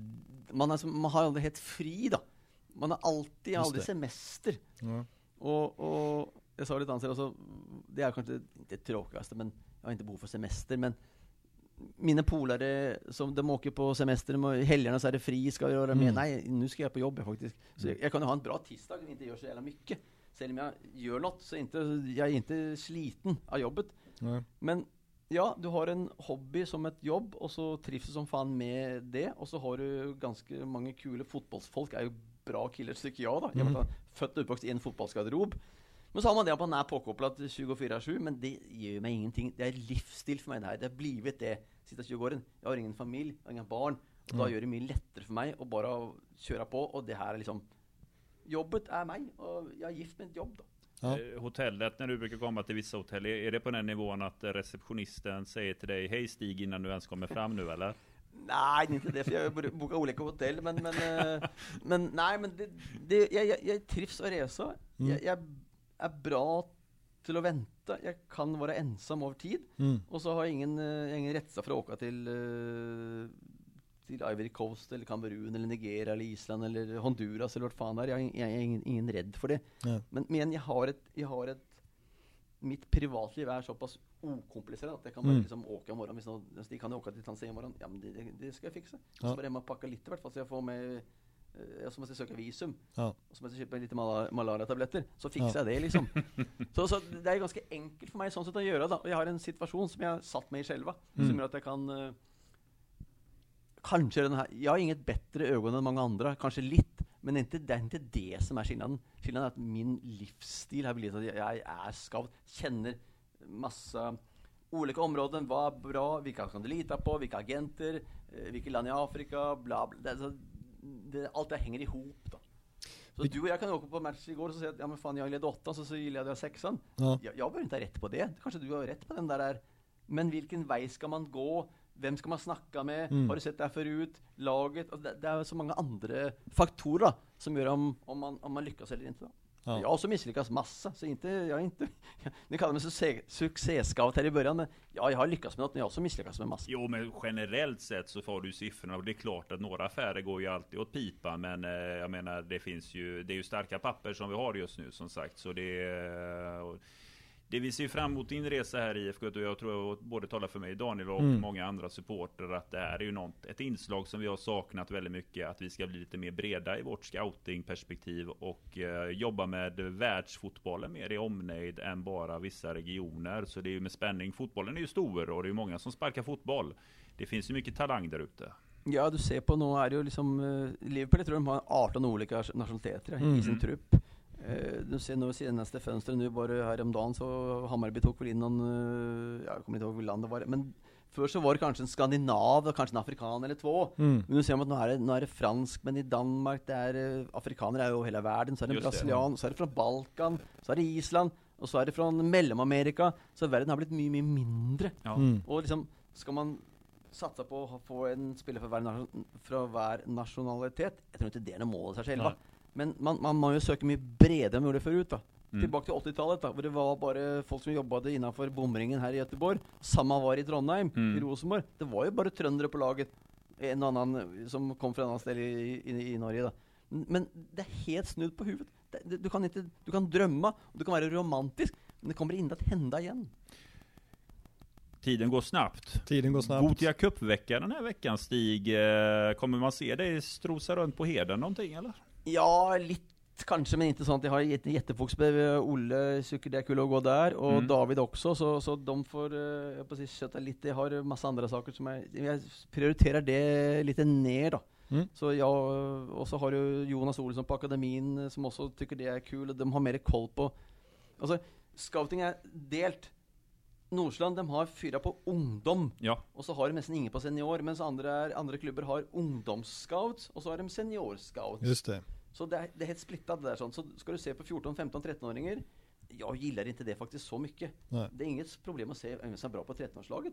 man, alltså, man har aldrig helt fri då. Man har alltid, aldrig det. semester. Ja. Och, och jag sa lite annat, alltså, det är kanske inte det tråkigaste, men jag har inte behov för semester, men mina polare, som de åker på semester, i helgerna så är det fri, ska göra med? Mm. Nej, nu ska jag på jobb faktiskt. Så jag, jag kan ha en bra tisdag och inte göra så jävla mycket. Även om jag gör något så inte, jag är inte sliten av jobbet. Ja. Men ja, du har en hobby som ett jobb och så trivs du som fan med det. Och så har du ganska många kul fotbollsfolk, är ju bra killar tycker jag då. Jag Mm. var född och uppvuxen i en fotbollsgarderob. Men så har man det att man är påkopplad 24-7, men det gör mig ingenting. Det är livsstil för mig det här. Det har blivit det sista 20 åren. Jag har ingen familj, jag har inga barn. Och då Mm. gör det mycket lättare för mig att bara köra på. Och det här är liksom Jobbet är mig och jag är gift med ett jobb då. Ja. Eh, Hotellet, när du brukar komma till vissa hotell, är det på den nivån att receptionisten säger till dig Hej Stig innan du ens kommer fram nu eller? Nej, inte det, för jag har bokat olika hotell, men, men, eh, men nej, men det, det, jag, jag, jag trivs att resa. Mm. Jag, jag är bra till att vänta. Jag kan vara ensam över tid. Mm. Och så har jag ingen, eh, ingen rädsla för att åka till, eh, till Ivory Coast, eller Kamerun, eller Nigeria, eller Island, eller Honduras, eller vart fan det är. Jag, är- jag är ingen, ingen rädd för det. Ja. Men, men jag har ett, jag har ett mitt privatliv är så pass okomplicerat jag kan Mm. liksom åka imorgon. Hvis de kan åka till Tanzania imorgon, ja men det, det, ska jag fixa. Så bara hemma och packa lite i hvert fall, så jag får med eh, jag så måste söka visum. Ja. Och så måste jag köpa lite mala- malaria-tabletter. Så fixar Ja. jag det liksom. så, så det är ganska enkelt för mig sånt att göra då. Och jag har en situation som jag satt mig i själva. Mm. Som gör att jag kan eh, Kanske den här, jag har inget bättre ögon än många andra, kanske lite. Men det är inte, det är inte det som är skillnaden. Skillnaden är att min livsstil har blivit att jag, jag är scout, känner massa olika områden, vad bra, vilka kan du lita på, vilka agenter, eh, vilket land i Afrika, bla bla. Det, det, allt det hänger ihop då. Så du och jag kan åka på match igår och säga att ja men fan jag ledde åttan så, så gillade jag sexan. Ja. Jag, jag behöver inte ha rätt på det. Kanske du har rätt på den där. där. Men vilken väg ska man gå? Vem ska man snacka med? Mm. Har du sett det här förut? Laget? Alltså, det, det är så många andra faktorer som gör om, om, man, om man lyckas eller inte. Då. Ja. Jag också misslyckats massa, så inte, jag är inte, ni kallar mig succé- succéscout här i början, men ja, jag har lyckats med något, men jag har också misslyckats med massa. Jo men generellt sett så får du siffrorna och det är klart att några affärer går ju alltid åt pipan men eh, jag menar det finns ju Det är ju starka papper som vi har just nu som sagt så det är och det vi ser fram emot din resa här i IFK och jag tror jag både talar för mig Daniel och Mm. många andra supportrar att det här är ju något, ett inslag som vi har saknat väldigt mycket att vi ska bli lite mer breda i vårt scoutingperspektiv och eh, jobba med världsfotbollen mer i omnejd än bara vissa regioner så det är ju med spänning fotbollen är ju stor och det är många som sparkar fotboll det finns ju mycket talang där ute Ja, du ser på nu är det ju liksom eh, Liverpool, jag tror de har 18 olika nationaliteter Mm. i sin trupp. Eh, du ser nu senaste fönstret nu bara häromdagen så Hammarby tog väl in någon, eh, jag kommer inte ihåg vilket land det var, men först så var det kanske en skandinav och kanske en afrikan eller två. Mm. Men nu ser man att nu är det, nu är det fransk, men i Danmark det är eh, afrikaner är ju hela världen, så är det Just det. brasilian, så är det från Balkan, så är det Island, och så är det från Mellanamerika. Så världen har blivit mycket, mycket mindre. ja. Mm. Och liksom, ska man satsa på att få en spelare från varje, nation, från varje nationalitet, jag tror inte det är något mål i sig själva. Men man, man må ju söka mycket bredare än man gjorde förut då. Mm. Tillbaka till 80-talet då, hvor det var bara folk som jobbade innanför bomringen här i Göteborg. Samma var i Trondheim, Mm. i Rosenborg. Det var ju bara tröndare på laget. En annan eh, som kom från annat ställe i, i, i Norge då. Men- det är helt snudd på huvudet. Det, det, du, kan inte, du kan drömma, och du kan vara romantisk, men det kommer inte att hända igen. Tiden går snabbt Tiden går snabbt. Gotia Cup-vecka den här veckan Stig Kommer man se dig strosa runt på heden någonting eller? Ja, lite kanske, men inte sånt. Jag har ett jättefokusbrev. Olle tycker det är kul att gå där, och Mm. David också, så, så de får eh, jag på sig köta lite. Jag har massa andra saker som jag, jag prioriterar det lite ner då. Mm. Så jag, och så har du Jonas Olsson på akademin som också tycker det är kul. De har mer koll på Altså, scouting er delt. Nordsjøland de har fyra på ungdom, Ja, og så har de nesten ingen på senior. Mens andre, er, andre klubber har ungdomsscouts, og så har de seniorscouts. Just det. Så det är, det är helt splittat det där sånt. Så ska du se på 14, 15, 13-åringar. Jag gillar inte det faktiskt så mycket. Nej. Det är inget problem att se vem som är bra på 13-årslaget.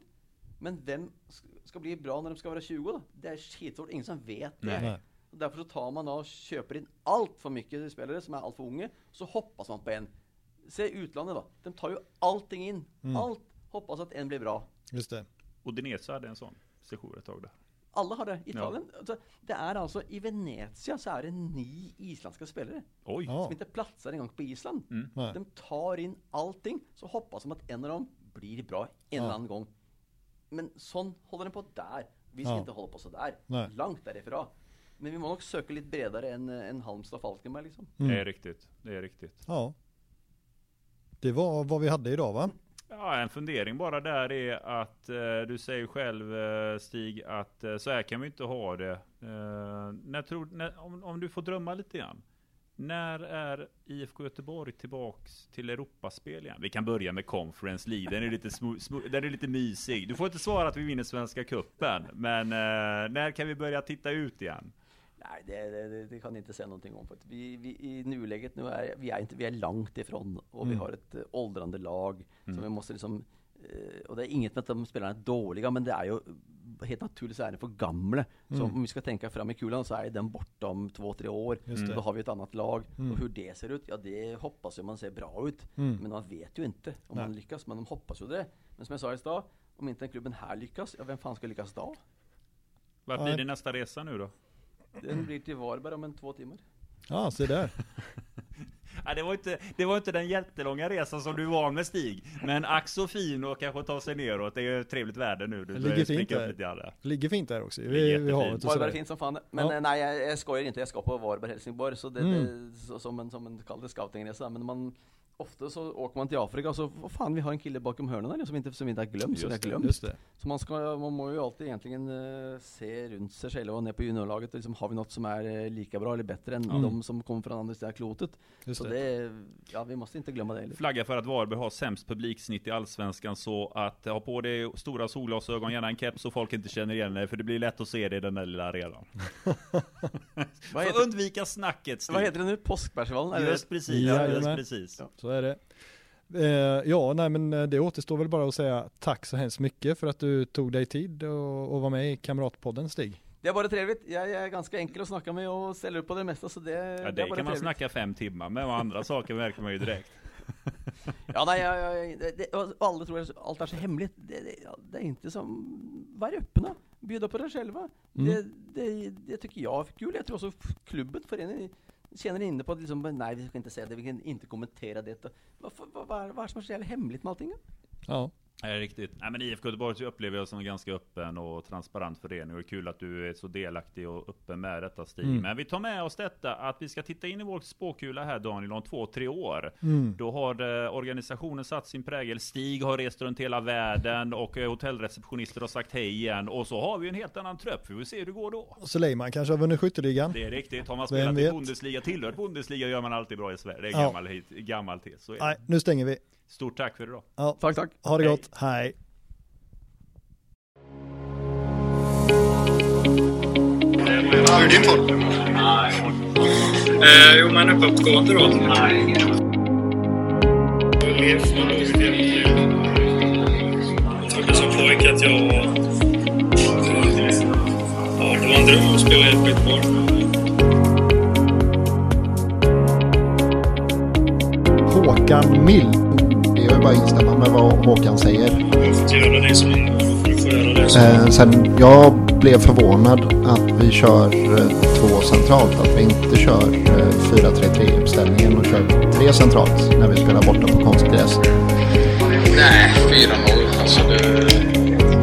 Men vem sk- ska bli bra när de ska vara 20 då? Det är skitsvårt, ingen som vet det. Nej. Och Därför så tar man och köper in allt för mycket spelare som är allt för unga. Så hoppas man på en. Se utlandet då. De tar ju allting in. Allt. Hoppas att en blir bra. Just det. Udinese hade en sån session ett tag där. Alla har det. Italien. Alltså, det är alltså i Venezia så är det nio isländska spelare. Oj! Ja. som inte platsar en gång på Island. Nej. De tar in allting, så hoppas de att en av dem blir bra en Ja. eller annan gång. Men sån håller den på där. Vi ska Ja. inte hålla på så där. Nej. Långt därifrån. Men vi må nog söka lite bredare än, än Halmstad och Falkenberg liksom. Mm. Det är riktigt. Det är riktigt. Ja. Det var vad vi hade idag va? Ja, en fundering bara där är att eh, du säger själv eh, Stig att eh, så här kan vi inte ha det. Eh, när tror, när, om, om du får drömma lite grann. När är IFK Göteborg tillbaks till Europaspel igen? Vi kan börja med Conference League. Den är lite, smu, smu, den är lite mysig. Du får inte svara att vi vinner Svenska Cupen. Men eh, när kan vi börja titta ut igen? Nej, det, det, det, det kan jag inte säga någonting om. För vi, vi, I nuläget nu är vi är, inte, vi är långt ifrån och vi har ett äh, åldrande lag. Så vi måste liksom, eh, och det är inget med att de spelarna är dåliga, men det är ju helt naturligt så är de för gamla. Så om vi ska tänka fram i kulan så är den borta om två, tre år. Det. Då har vi ett annat lag. Och hur det ser ut, ja det hoppas jag man ser bra ut. Men man vet ju inte om Nej. man lyckas, men de hoppas ju det. Men som jag sa i stad, om inte den klubben här lyckas, ja vem fan ska lyckas då? Vad Nej. blir din nästa resa nu då? Den blir till Varberg om en två timmar. Ja, se där. Nej, det, var inte, det var inte den jättelånga resan som du van med Stig. Men ack så fin och kanske ta sig neråt. Det är ju trevligt väder nu. Du ligger fint där. lite. Ligger fint där också. Vi, vi har Varberg är fint som fan. Men Ja. eh, nej, jag, jag skojar inte. Jag ska på Varberg Helsingborg. Så det, Mm. det så, som en, som en kall scoutingresa. Men man, ofta så åker man till Afrika och så, vad fan vi har en kille bakom hörnen där som inte, som inte har glömt. Som vi har Just det, glömt. Just det. Så man, ska, man må ju alltid egentligen eh, se runt sig själv och ner på juniorlaget. Och liksom, har vi något som är eh, lika bra eller bättre än Mm. de som kommer från andra sidan klotet? Just så det. det, ja vi måste inte glömma det heller. Flagga för att Varberg har sämst publiksnitt i Allsvenskan så att ha på dig stora solglasögon, gärna en keps så folk inte känner igen dig för det blir lätt att se det i den där lilla arenan. Vad För heter, undvika snacket Stig. vad heter det nu? Påskbärsvallen? eller? Just precis, ja, just precis. Ja. Så är det. Eh, ja, nej men eh, det återstår väl bara att säga tack så hemskt mycket för att du tog dig tid och, och var med i Kamratpodden Stig. Det är bara trevligt. Jag, är ganska enkel att snacka med och ställer upp på det mesta. Så det, Ja, det är det bara kan man trevligt. snacka fem timmar med och andra saker märker man ju direkt. Ja, nej, jag, jag, det, det, och alla tror att allt är så hemligt. Det, det, det är inte som... Var öppna. Bjuda på det själva. Mm. Det, det, det tycker jag är kul. Jag tror också klubben, föreningen, känner inne på att liksom, nej, vi ska inte säga det, vi kan inte kommentera det. Vad, vad, vad, vad är det som är så jävla hemligt med allting? Ja, Nej, riktigt. Nej, men IFK Göteborg upplever jag som en ganska öppen och transparent förening. Och det är kul att du är så delaktig och öppen med detta Stig. Mm. Men vi tar med oss detta att vi ska titta in i vår spåkula här Daniel om två, tre år. Mm. Då har eh, organisationen satt sin prägel. Stig har rest runt hela världen och eh, hotellreceptionister har sagt hej igen. Och så har vi en helt annan trupp. Vi får se hur det går då. och Suleiman kanske har vunnit skytteligan. Det är riktigt. Har man spelat i? Bundesliga, tillhört Bundesliga gör man alltid bra i Sverige. Det är Ja. gammal, hit, är det. Nej, nu stänger vi. Stort tack för idag. Ja, Tack, tack. ha det Hej. gott. Hej. Hur är din form? Eh, jo, men uppåtgående då. Liv. Jag trodde som pojke att jag var... Ja, det var en dröm att spela i ett Göteborg. Håkan Mild. Är väl bara att instämma med vad Håkan säger. Jag har fått göra det som innan. Då får du få göra det som... Eh, sen jag blev förvånad att vi kör eh, två centralt. Att vi inte kör eh, 4-3-3 uppställningen och kör tre centralt när vi spelar borta på konstgräs. Nej, 4-0. Alltså det,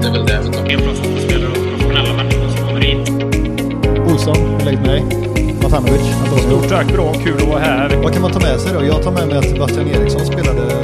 det är väl det. vet du. Helt plötsligt spelar de professionella människor som kommer in. Olsson, hur läget med dig? Matanovic. Stort tack, bra, kul att vara här. Vad kan man ta med sig då? Jag tar med mig att Sebastian Eriksson spelade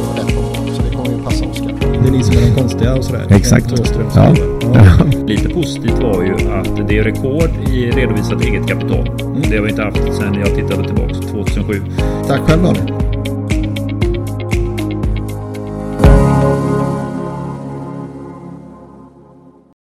passa Oskar. Det är ni som är de konstiga och sådär. Exakt. Ja. Ja. Lite positivt var ju att det är rekord i redovisat eget kapital. Det har vi inte haft sedan jag tittade tillbaka 2007. Tack själv Daniel.